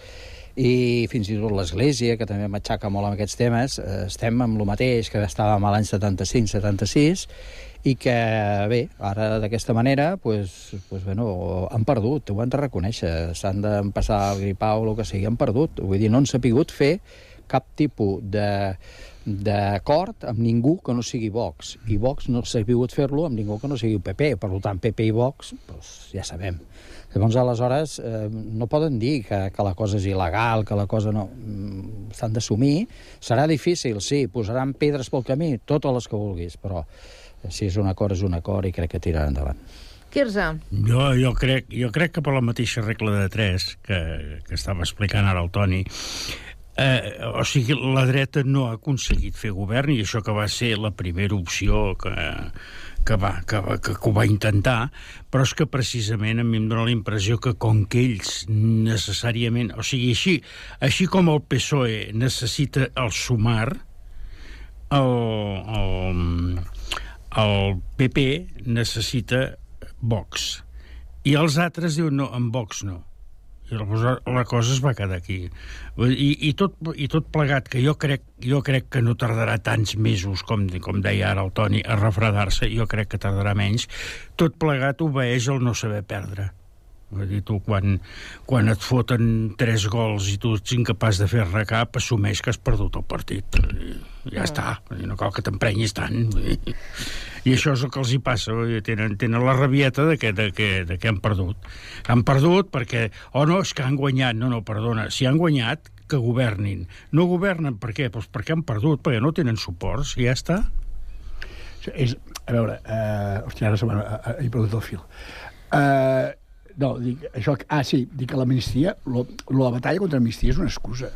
i fins i tot l'Església, que també m'aixaca molt amb aquests temes, eh, estem amb el mateix que estàvem a l'any 75-76, i que, bé, ara d'aquesta manera, pues, pues, bueno, han perdut, ho han de reconèixer, s'han d'empassar el gripau o el que sigui, han perdut. Vull dir, no han sapigut fer cap tipus de d'acord amb ningú que no sigui Vox. I Vox no s'ha sabut fer-lo amb ningú que no sigui PP. Per tant, PP i Vox, doncs, ja sabem. Llavors, aleshores, eh, no poden dir que, que la cosa és il·legal, que la cosa no... Mm, S'han d'assumir. Serà difícil, sí, posaran pedres pel camí, totes les que vulguis, però eh, si és un acord, és un acord i crec que tiraran endavant. Quirze. Jo, jo, crec, jo crec que per la mateixa regla de 3 que, que estava explicant ara el Toni, eh, o sigui, la dreta no ha aconseguit fer govern i això que va ser la primera opció que, que, va, que, que, que ho va intentar, però és que precisament a mi em dóna la impressió que com que ells necessàriament... O sigui, així, així com el PSOE necessita el sumar, el, el, el PP necessita Vox. I els altres diuen, no, amb Vox no. I llavors la cosa es va quedar aquí. I, i, tot, i tot plegat, que jo crec, jo crec que no tardarà tants mesos, com, com deia ara el Toni, a refredar-se, jo crec que tardarà menys, tot plegat obeeix el no saber perdre. Vull dir, tu, quan, quan et foten tres gols i tu ets incapaç de fer recap, assumeix que has perdut el partit. I ja Mm. està, no cal que t'emprenyis tant. I això és el que els hi passa, tenen, tenen la rabieta de que, de, que, de que han perdut. Han perdut perquè, oh no, és que han guanyat. No, no, perdona, si han guanyat, que governin. No governen per què? Pues perquè han perdut, perquè no tenen suports, i ja està. És, a veure, uh, hòstia, ara se m'ha uh, he perdut el fil. Uh, no, dic, això, ah, sí, dic que l'amnistia, la batalla contra l'amnistia és una excusa.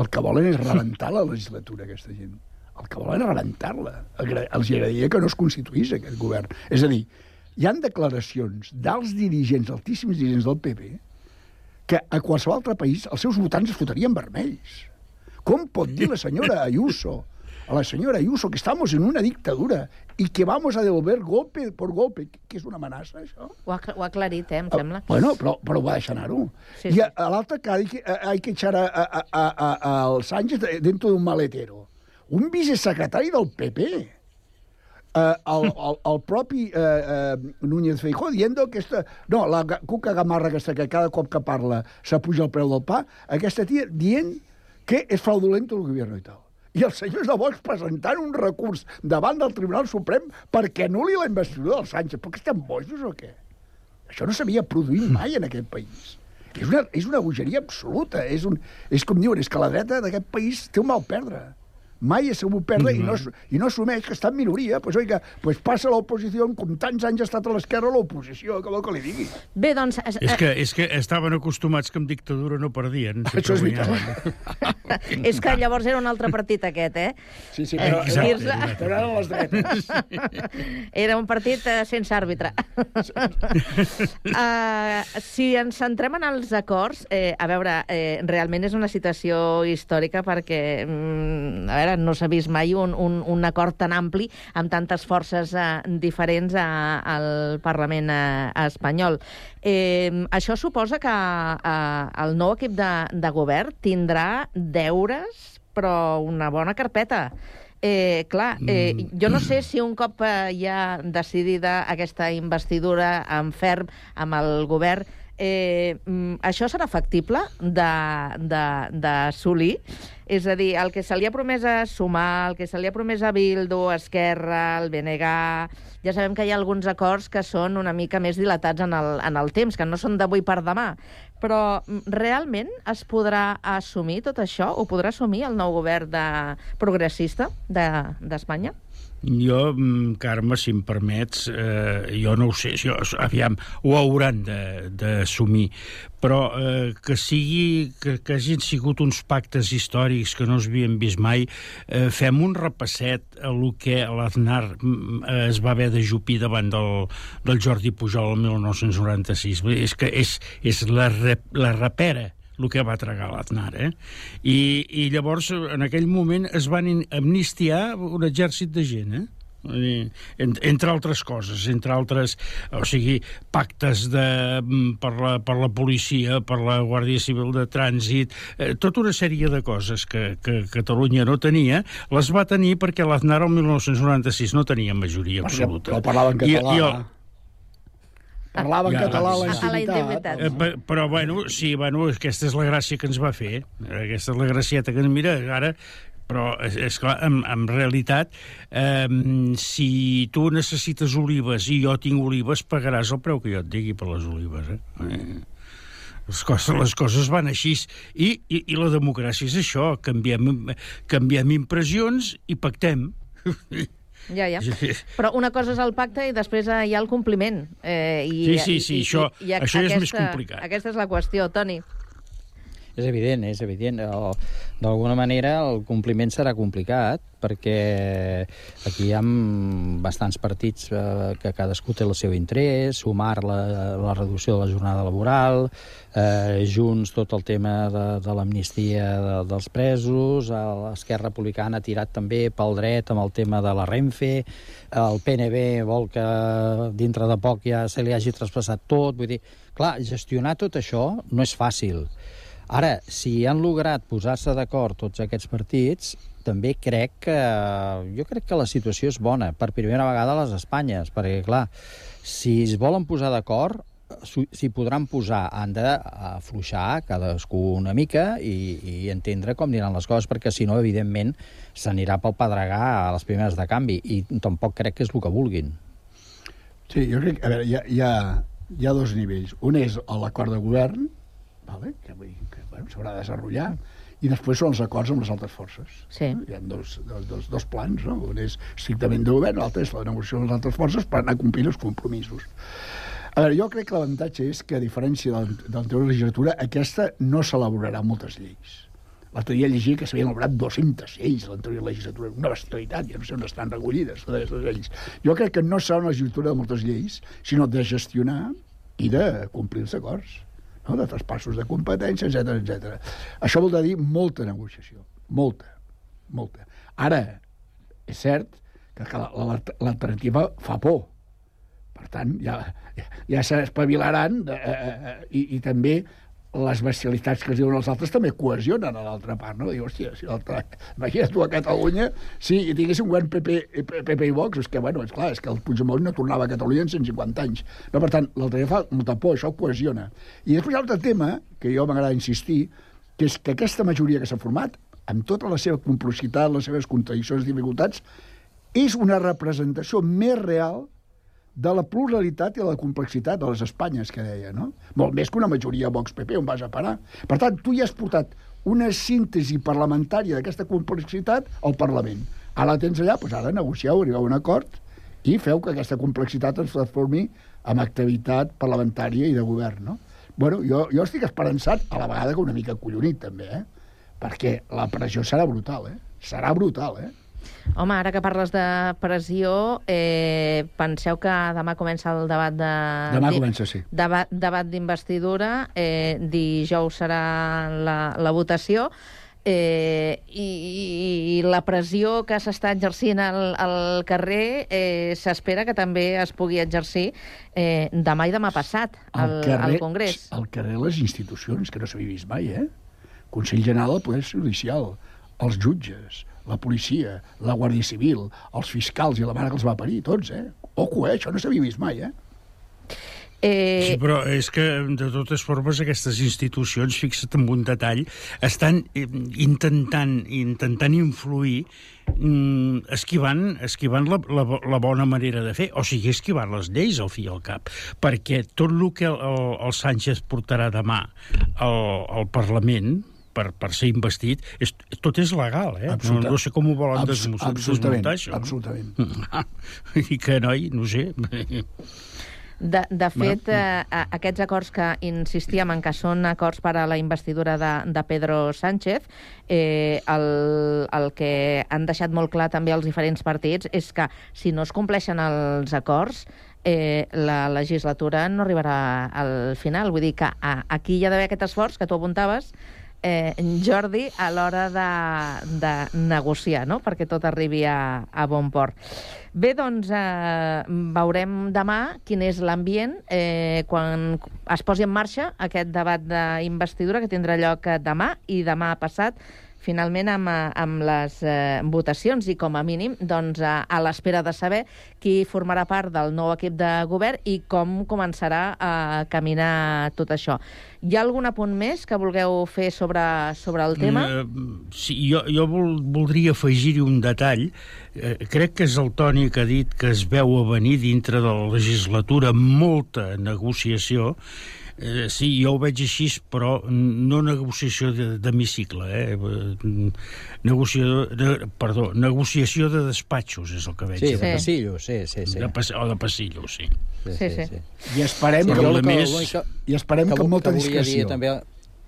El que volen és rebentar la legislatura, aquesta gent. El que volen és rebentar-la. Els agradaria que no es constituís aquest govern. És a dir, hi han declaracions d'alts dirigents, altíssims dirigents del PP, que a qualsevol altre país els seus votants es fotrien vermells. Com pot dir la senyora Ayuso, a la senyora Ayuso, que estamos en una dictadura y que vamos a devolver golpe por golpe, que és una amenaça, això? Ho ha, ho ha aclarit, eh, em sembla. Bueno, però, però ho va deixar anar-ho. Sí, I sí. a, a l'altre que hay que, hay que echar a, a, a, a, a al Sánchez dentro de un maletero. Un vicesecretari del PP. Uh, el, el, el propi uh, uh, Núñez Feijó dient que esta... No, la Cuca Gamarra aquesta que cada cop que parla s'apuja el preu del pa, aquesta tia dient que és fraudulento el govern i tal. I els senyors de Vox presentant un recurs davant del Tribunal Suprem perquè anul·li la investidura del Sánchez. Però que estem bojos o què? Això no s'havia produït mai en aquest país. És una, és una bogeria absoluta. És, un, és com diuen, és que la dreta d'aquest país té un mal perdre. Mai ha sabut perdre Mm. i, no, i no assumeix que està en minoria. Pues, oiga, pues passa l'oposició, com tants anys ha estat a l'esquerra l'oposició, que vol que li digui. Bé, doncs... eh, És que, és que estaven acostumats que amb dictadura no perdien. Això és veritat. És que llavors era un altre partit aquest, eh? Sí, sí, Eh, però, Exacte. Quirze- però eren les dretes. Era un partit eh, sense àrbitre. uh, si ens centrem en els acords, eh, a veure, eh, realment és una situació històrica perquè, mm, a veure, no s'ha vist mai un, un, un acord tan ampli amb tantes forces eh, diferents a, al Parlament eh, espanyol. Eh, això suposa que eh, el nou equip de, de govern tindrà deures, però una bona carpeta. Eh, clar, eh, jo no sé si un cop eh, ja decidida aquesta investidura en ferm amb el govern, eh, mm, això serà factible d'assolir? És a dir, el que se li ha promès a Sumar, el que se li ha promès a Bildu, a Esquerra, al BNG... Ja sabem que hi ha alguns acords que són una mica més dilatats en el, en el temps, que no són d'avui per demà. Però mm, realment es podrà assumir tot això? Ho podrà assumir el nou govern de... progressista de- d'Espanya? De, Jo, mm, Carme, si em permets, eh, jo no ho sé, jo, aviam, ho hauran d'assumir, però eh, que sigui que, que hagin sigut uns pactes històrics que no es havien vist mai, eh, fem un repasset a lo que l'Aznar mm, eh, es va haver de jupir davant del, del Jordi Pujol el 1996. Vull dir, És que és, és la, re, la repera el que va tragar l'Aznar, eh? I, I llavors, en aquell moment, es van amnistiar un exèrcit de gent, eh? Entre altres coses, entre altres, o sigui, pactes de, mm, per, la, per la policia, per la Guàrdia Civil de Trànsit, eh, tota una sèrie de coses que, que Catalunya no tenia, les va tenir perquè l'Aznar el 1996 no tenia majoria Perquè- absoluta. però parlava en català. I, i el, Parlava en Ja. català a la A la intimitat. Eh, pe- però, bueno, sí, bueno, aquesta és la gràcia que ens va fer. Aquesta és la gracieta que... Mira, ara... Però, és, és clar, en, en realitat, eh, si tu necessites olives i jo tinc olives, pagaràs el preu que jo et digui per les olives, eh? eh les coses, les coses van així. I, i, I la democràcia és això, canviem, canviem impressions i pactem. Ja, ja. Però una cosa és el pacte i després hi ha el compliment. Eh, i, Sí, sí, sí, i, això- i, i això ja és aquesta, més complicat. Aquesta és la qüestió, Toni. És evident, és evident. D'alguna manera el compliment serà complicat perquè aquí hi ha bastants partits eh, que cadascú té el seu interès, sumar la, la reducció de la jornada laboral, eh, junts tot el tema de, de l'amnistia de, dels presos, a l'Esquerra Republicana ha tirat també pel dret amb el tema de la Renfe, el PNB vol que dintre de poc ja se li hagi traspassat tot, vull dir, clar, gestionar tot això no és fàcil. Ara, si han lograt posar-se d'acord tots aquests partits, també crec que... Jo crec que la situació és bona, per primera vegada a les Espanyes, perquè, clar, si es volen posar d'acord, s'hi podran posar, han d'afluixar cadascú una mica i, i entendre com aniran les coses, perquè si no, evidentment, s'anirà pel pedregar a les primeres de canvi, i tampoc crec que és el que vulguin. Sí, jo crec... A veure, hi ha, hi ha, hi ha dos nivells. Un és l'acord de govern, vale? que, que bueno, s'haurà de desenvolupar, i després són els acords amb les altres forces. Sí. Hi ha dos, dos, dos, dos plans, no? un és estrictament de govern, l'altre és la negociació amb les altres forces per anar complint els compromisos. A veure, jo crec que l'avantatge és que, a diferència de de l'anterior legislatura, aquesta no s'elaborarà moltes lleis. L'altre dia llegia que s'havien elaborat 200 lleis a l'anterior legislatura, una bestialitat, ja no sé on estan recollides totes aquestes lleis. Jo crec que no serà una legislatura de moltes lleis, sinó de gestionar i de complir els acords, no? de traspassos de competències, etc etc. Això vol dir molta negociació, molta, molta. Ara, és cert que la- la- l'alternativa fa por, per tant, ja, ja s'espavilaran eh, eh, i, i també les bestialitats que es diuen els altres també cohesionen a l'altra part, no? Diu, hòstia, si l'altra... Imagina't tu a Catalunya, si hi tingués un govern PP, PP i Vox, és que, bueno, és clar, és que el Puigdemont no tornava a Catalunya en 150 anys. No, per tant, l'altre dia fa molta por, això cohesiona. I després hi ha un altre tema, que jo m'agrada insistir, que és que aquesta majoria que s'ha format, amb tota la seva complexitat, les seves contradiccions i dificultats, és una representació més real de la pluralitat i la complexitat de les Espanyes, que deia, no? Molt més que una majoria Vox-PP, on vas a parar. Per tant, tu ja has portat una síntesi parlamentària d'aquesta complexitat al Parlament. Ara la tens allà, doncs ara negocieu, arribeu a un acord i feu que aquesta complexitat es transformi en activitat parlamentària i de govern, no? Bueno, jo, jo estic esperançat, a la vegada que una mica collonit, també, eh? Perquè la pressió serà brutal, eh? Serà brutal, eh? Home, ara que parles de pressió, eh, penseu que demà comença el debat de... Demà di- comença, sí. Debat, debat d'investidura, eh, dijous serà la, la votació, eh, i, i la pressió que s'està exercint al, al carrer eh, s'espera que també es pugui exercir eh, demà i demà passat al, al Congrés. Al carrer les institucions, que no s'havia vist mai, eh? Consell General del Poder Judicial, els jutges, la policia, la Guàrdia Civil, els fiscals i la mare que els va parir, tots, eh? Ojo, eh? Això no s'havia vist mai, eh? Eh... Sí, però és que, de totes formes, aquestes institucions, fixa't en un detall, estan eh, intentant, intentant influir mm, esquivant, esquivant la, la, la bona manera de fer, o sigui, esquivant les lleis al fi i al cap, perquè tot el que el, el, el Sánchez portarà demà al, al Parlament, per, per ser investit, és, tot és legal, eh? No, Absoluta- no sé com ho volen Abs- desmuntar, absolutament, això. absolutament. I que, noi, no sé... De, de fet, eh, a- aquests acords que insistíem en que són acords per a la investidura de, de Pedro Sánchez, eh, el, el que han deixat molt clar també els diferents partits és que si no es compleixen els acords, eh, la legislatura no arribarà al final. Vull dir que a, aquí hi ha d'haver aquest esforç que tu apuntaves, eh, Jordi, a l'hora de, de negociar, no?, perquè tot arribi a, a bon port. Bé, doncs, eh, veurem demà quin és l'ambient eh, quan es posi en marxa aquest debat d'investidura que tindrà lloc eh, demà i demà passat finalment amb, eh, amb les eh, votacions i com a mínim doncs, a, a l'espera de saber qui formarà part del nou equip de govern i com començarà a caminar tot això. Hi ha algun apunt més que vulgueu fer sobre, sobre el tema? Eh, sí, jo, jo vol, voldria afegir-hi un detall. Eh, crec que és el Toni que ha dit que es veu a venir dintre de la legislatura molta negociació. Eh, sí, jo ho veig així, però no negociació de- d'hemicicle, eh? Eh, Negociació, de, perdó, negociació de despatxos és el que veig. Sí, de passillo, sí, sí, sí. De pas, o de passillo, sí. Sí, sí. I esperem, Sí, que, que, que- més, que- i esperem que, que, amb molta que discreció. dir també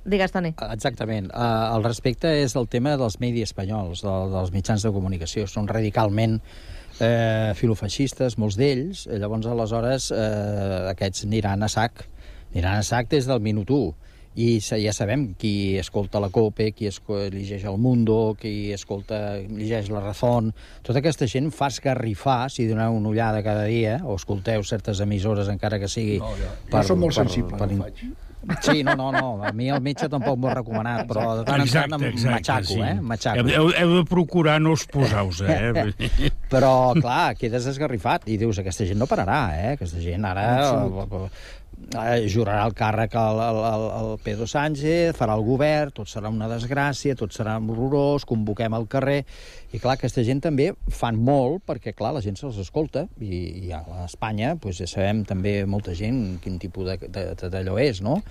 Digues, Toni. Exactament. Uh, el respecte és el tema dels medis espanyols, de, dels mitjans de comunicació. Són radicalment eh, filofeixistes, molts d'ells. Eh, Llavors, aleshores, eh, aquests aniran a sac. Aniran a sac des del minut 1. I ja sabem qui escolta la COPE, qui llegeix El Mundo, qui escolta, llegeix La Razón... Tota aquesta gent fa esgarrifar, si doneu una ullada cada dia, o escolteu certes emissores, encara que sigui... No, jo, jo soc molt sensible, no ho faig. Sí, no, no, no. A mi el metge tampoc m'ho ha recomanat, però de tant en tant em matxaco, eh? Matxaco. Heu, heu de procurar no exposar-vos, eh? Però, clar, quedes esgarrifat i dius, aquesta gent no pararà, eh? Aquesta gent ara Absolut. Eh, jurarà el càrrec al, al, al, Pedro Sánchez, farà el govern, tot serà una desgràcia, tot serà horrorós, convoquem al carrer... I, clar, aquesta gent també fan molt perquè, clar, la gent se'ls escolta i, i a Espanya, doncs, ja sabem també molta gent quin tipus d'allò és, no?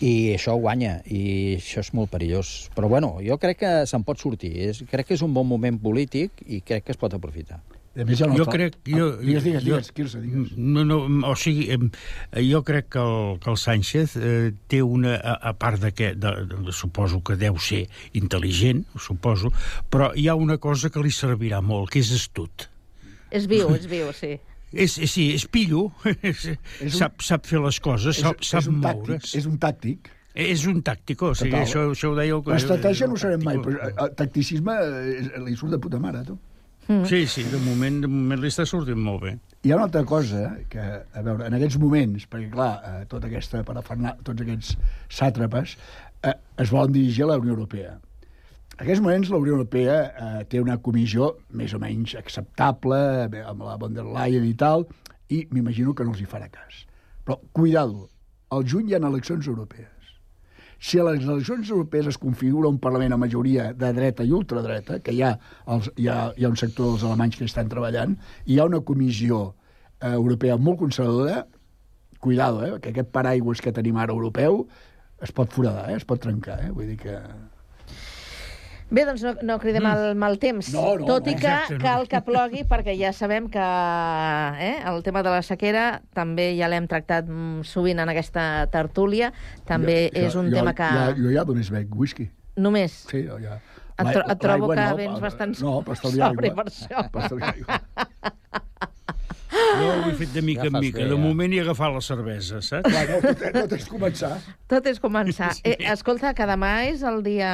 i això guanya, i això és molt perillós. Però, bueno, jo crec que se'n pot sortir. És, crec que és un bon moment polític i crec que es pot aprofitar. A més, ja no jo fa- crec... Jo, Ah, digues, digues, jo, digues, Quirze, digues. No, no, o sigui, em, jo crec que el, que el Sánchez eh, té una... A, a part de que de, de, suposo que deu ser intel·ligent, ho suposo, però hi ha una cosa que li servirà molt, que és astut. És viu, és viu, sí. És, és, sí, és pillo, és, un- sap, sap fer les coses, És- sap, és sap un moure's. tàctic, és un tàctic. És un tàctico, o sigui, Total. això, això ho deia... El, L'estratègia no ho sabem mai, però eh, el tacticisme eh, li surt de puta mare, tu. Sí, sí, de moment, de moment li està sortint molt bé. Hi ha una altra cosa que, a veure, en aquests moments, perquè clar, eh, tota aquesta parafernar, tots aquests sàtrapes eh, es volen dirigir a la Unió Europea. En aquests moments la Unió Europea eh, té una comissió més o menys acceptable, bé, amb la von der Leyen i tal, i m'imagino que no els hi farà cas. Però, cuidado, al juny hi ha eleccions europees. Si a les eleccions europees es configura un Parlament a majoria de dreta i ultradreta, que hi ha, els, hi ha, hi ha un sector dels alemanys que estan treballant, hi ha una comissió eh, europea molt conservadora, cuidado, eh, que aquest paraigües que tenim ara europeu es pot foradar, eh, es pot trencar. Eh? Vull dir que... Bé, doncs no, no cridem Mm. el mal temps. No, no, Tot no, i que exacte, no. cal que plogui, perquè ja sabem que eh, el tema de la sequera també ja l'hem tractat mm, sovint en aquesta tertúlia. També és un jo, tema que... Ja, jo ja només bec whisky. Només. Sí, jo ja... Et, tro et trobo que no, vens bastant No, per aigua. per això. Per estalviar aigua. Jo ho he fet de mica Ja en mica. bé, de ja. moment he agafat la cervesa, saps? Clar, no, tot, no tens que començar. Tot és començar. Eh, escolta, que demà és el dia,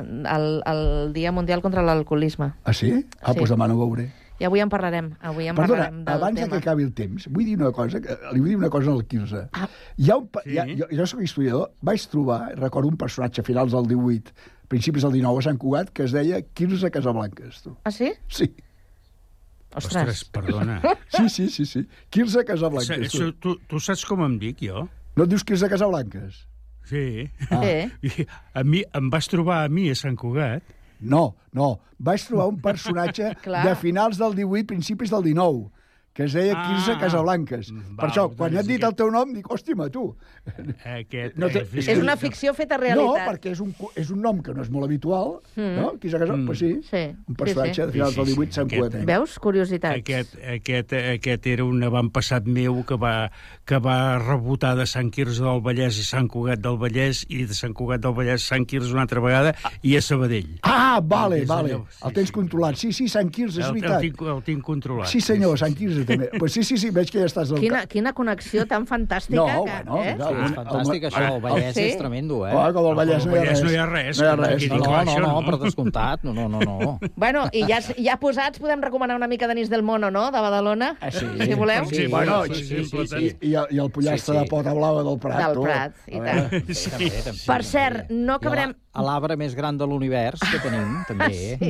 el, el dia mundial contra l'alcoholisme. Ah, sí? Ah, Sí. doncs demà no ho veuré. I avui en parlarem. Avui en Perdona, parlarem del abans tema. que acabi el temps, vull dir una cosa, li vull dir una cosa al Quirze. Ah. Hi ha un, pa- hi ha, jo, jo soc historiador, vaig trobar, recordo un personatge a finals del 18, principis del 19 a Sant Cugat, que es deia Quirze Casablanques. Tu. Ah, sí? Sí. Ostres. Ostres, perdona. Sí, sí, sí, sí. Quirze Sa- Casablanques. això, Tu. tu, tu saps com em dic, jo? No et dius Quirze Casablanques? Sí. Ah. I A mi, em vas trobar a mi a Sant Cugat. No, no. Vaig trobar un personatge de finals del 18, principis del 19, que es deia Ah. Casablanques. per això, quan he dit el teu nom, dic, hòstima, tu. Aquest, No té- eh, És una ficció feta No, realitat. perquè és un, és un nom que no és molt habitual, Mm. no? Quirze Casablanques, Mm. pues sí. Sí, Un personatge sí, sí. de finals del 18, Sant Aquest- Cugatenc. Veus? Curiositats. Aquest, aquest, aquest era un avantpassat meu que va, que va rebotar de Sant Quirze del Vallès i Sant Cugat del Vallès i de Sant Cugat del Vallès a Sant Quirze una altra vegada i a Sabadell. Ah, vale, vale. d'allò, el tens controlat. Sí, sí, Sant Quirze, és el, el, veritat. tinc, el tinc controlat. Sí, senyor, Sant Quirze també. Pues sí, sí, sí, veig que ja estàs al Quina, cap. quina connexió tan fantàstica. No, que, bueno, eh? mira, Sí, és fantàstic, això. El Vallès Sí? és tremendo, eh? Oh, com el Vallès no hi ha res. no hi ha res, No hi ha res. No, no, no, no? per descomptat. No, no, no, no. Bueno, i ja, ja posats podem recomanar una mica d'Anís del Mono, no?, de Badalona, Ah, sí. si voleu. Sí, bueno, i, i, i, i, el- i el pollastre Sí, sí. de pota blava del Prat. Del tu. Prat, i tant. Sí. Per cert, no acabarem... A l'arbre més gran de l'univers que tenim, també. Sí.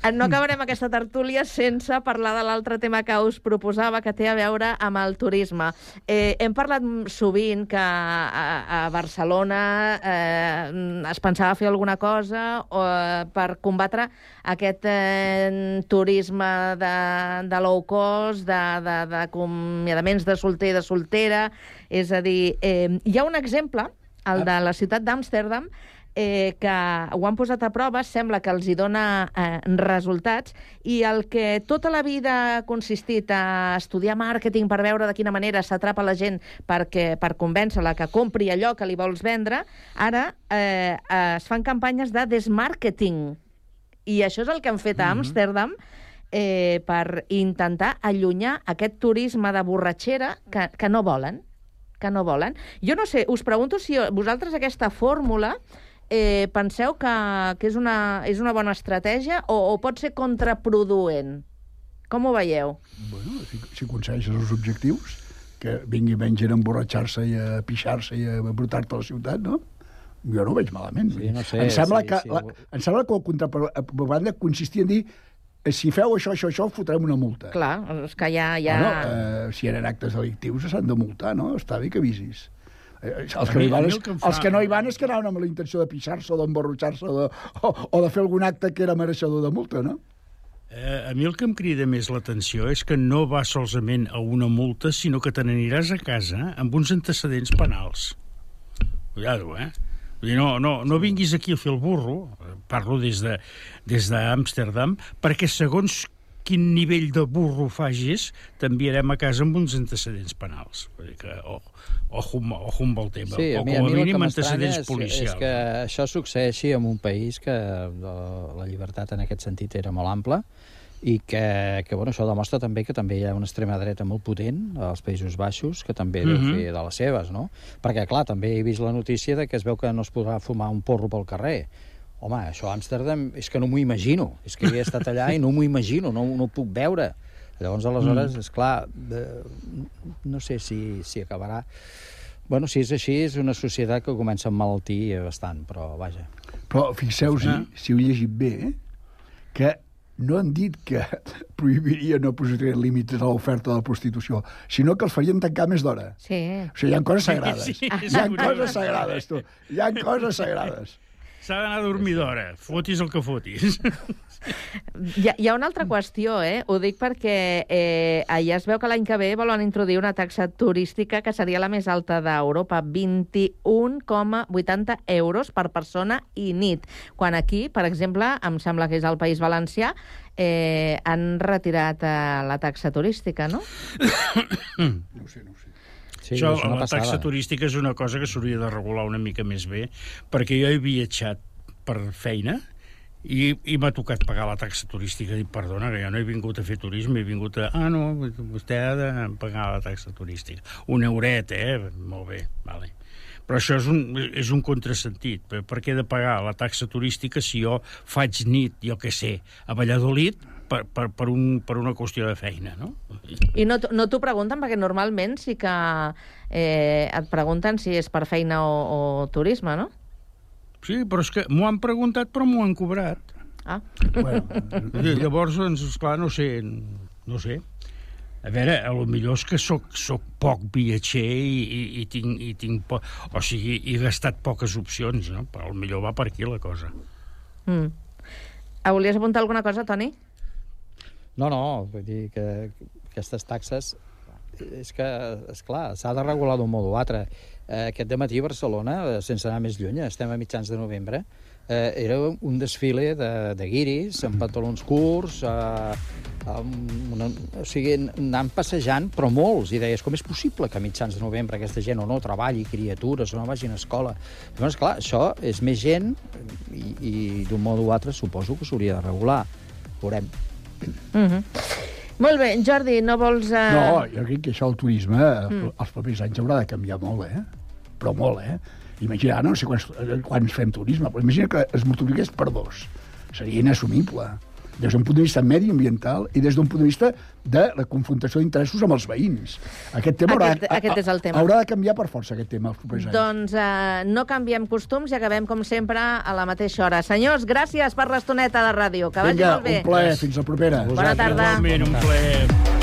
Eh, No acabarem aquesta tertúlia sense parlar de l'altre tema que us proposava, que té a veure amb el turisme. Eh, hem parlat sovint que a, a Barcelona eh, es pensava fer alguna cosa o, eh, per combatre aquest eh, turisme de, de low cost, de- de- d'acomiadaments de, de solter i de soltera. És a dir, eh, hi ha un exemple, el de la ciutat d'Amsterdam, eh, que ho han posat a prova, sembla que els hi dona eh, resultats, i el que tota la vida ha consistit a estudiar màrqueting per veure de quina manera s'atrapa la gent perquè, per convèncer-la que compri allò que li vols vendre, ara eh, es fan campanyes de desmarketing. I això és el que han fet a Amsterdam eh, per intentar allunyar aquest turisme de borratxera que, que no volen que no volen. Jo no sé, us pregunto si vosaltres aquesta fórmula eh, penseu que, que és, una, és una bona estratègia o, o pot ser contraproduent? Com ho veieu? Bueno, si, si aconsegueixes els objectius, que vingui menys gent a emborratxar-se i a pixar-se i a brutar-te a la ciutat, no? Jo no ho veig malament. Sí, no sé, em, sembla sí, que, sí, la, em sembla que el contrapropaganda consistia en dir eh, si feu això, això, això, fotrem una multa. Clar, és que ja... ja... Bueno, eh, si eren actes delictius s'han de multar, no? Està bé que avisis. Els, que mi- no hi van és, el fa- els que no hi van és que anaven amb la intenció de pixar-se o d'emborratxar-se o, de, o, o de fer algun acte que era mereixedor de multa, no? Eh, a mi el que em crida més l'atenció és que no va solament a una multa, sinó que te n'aniràs a casa amb uns antecedents penals. Cuidado, eh? Vull dir, no, no, no vinguis aquí a fer el burro, eh, parlo des de des d'Amsterdam, perquè segons quin nivell de burro facis, t'enviarem a casa amb uns antecedents penals. Vull dir que, oh, ojo, amb- ojo amb el tema. Sí, o mi, com a a mínim antecedents és, policials. és que això succeeixi en un país que la, llibertat en aquest sentit era molt ampla i que, que bueno, això demostra també que també hi ha una extrema dreta molt potent als Països Baixos, que també deu Mhm. fer de les seves, no? Perquè, clar, també he vist la notícia de que es veu que no es podrà fumar un porro pel carrer. Home, això a Amsterdam és que no m'ho imagino. És que hi he estat allà i no m'ho imagino, no, no ho puc veure. Llavors, aleshores, Mm. és clar, de, no sé si, si acabarà... Bueno, si és així, és una societat que comença a emmalaltir bastant, però vaja. Però fixeu-hi, Ah. si ho he llegit bé, eh, que no han dit que prohibiria no posarien límits a l'oferta de la prostitució, sinó que els farien tancar més d'hora. Sí. O sigui, hi ha coses sagrades. Sí, hi és ha coses sagrades, tu. Hi ha coses sagrades. S'ha d'anar a dormir d'hora, fotis el que fotis. Hi ha, hi ha una altra qüestió, eh? Ho dic perquè eh, ja es veu que l'any que ve volen introduir una taxa turística que seria la més alta d'Europa, 21,80 euros per persona i nit. Quan aquí, per exemple, em sembla que és el País Valencià, eh, han retirat eh, la taxa turística, no? no ho sé, no ho sé. Sí, Això, és una la taxa turística és una cosa que s'hauria de regular una mica més bé, perquè jo he viatjat per feina i, i m'ha tocat pagar la taxa turística. Dic, perdona, que jo no he vingut a fer turisme, he vingut a... Ah, no, vostè ha de pagar la taxa turística. Un euret, eh? Molt bé, vale. Però això és un, és un contrasentit. Per, per què he de pagar la taxa turística si jo faig nit, jo què sé, a Valladolid per, per, per, un, per una qüestió de feina, no? I no, no t'ho pregunten, perquè normalment sí que eh, et pregunten si és per feina o, o turisme, no? Sí, però és que m'ho han preguntat, però m'ho han cobrat. Ah. Bueno, llavors, doncs, esclar, no sé, no sé. A veure, a lo millor és que soc, soc poc viatger i, i, i tinc, i tinc po... o sigui, he gastat poques opcions, no? Però millor va per aquí la cosa. Mm. Ah, volies apuntar alguna cosa, Toni? No, no, vull dir que aquestes taxes és que, és clar, s'ha de regular d'un modo o altre. Eh, aquest matí a Barcelona, eh, sense anar més lluny, estem a mitjans de novembre, eh, era un desfile de, de guiris, amb pantalons curts, eh, amb una, o sigui, anant passejant, però molts, i deies, com és possible que a mitjans de novembre aquesta gent o no treballi, criatures, o no vagin a escola? Llavors, clar, això és més gent, i, i d'un modo o altre suposo que s'hauria de regular. Veurem. Mm -hmm. Molt bé, Jordi, no vols... Eh... No, jo crec que això el turisme Mm. mm. els propers anys haurà de canviar molt, eh? Però molt, eh? Imagina, no sé quants, eh, quants fem turisme, però imagina que es multipliqués per dos. Seria inassumible. Des d'un punt de vista mediambiental i des d'un punt de vista de la confrontació d'interessos amb els veïns. Aquest tema Aquest- haurà, aquest és el tema. haurà de canviar per força, aquest tema, els propers anys. Doncs eh, no canviem costums i acabem, com sempre, a la mateixa hora. Senyors, gràcies per l'estoneta de ràdio. Que vagi Vinga, molt bé. un plaer, fins la propera. Bona tarda. Igualment, un plaer.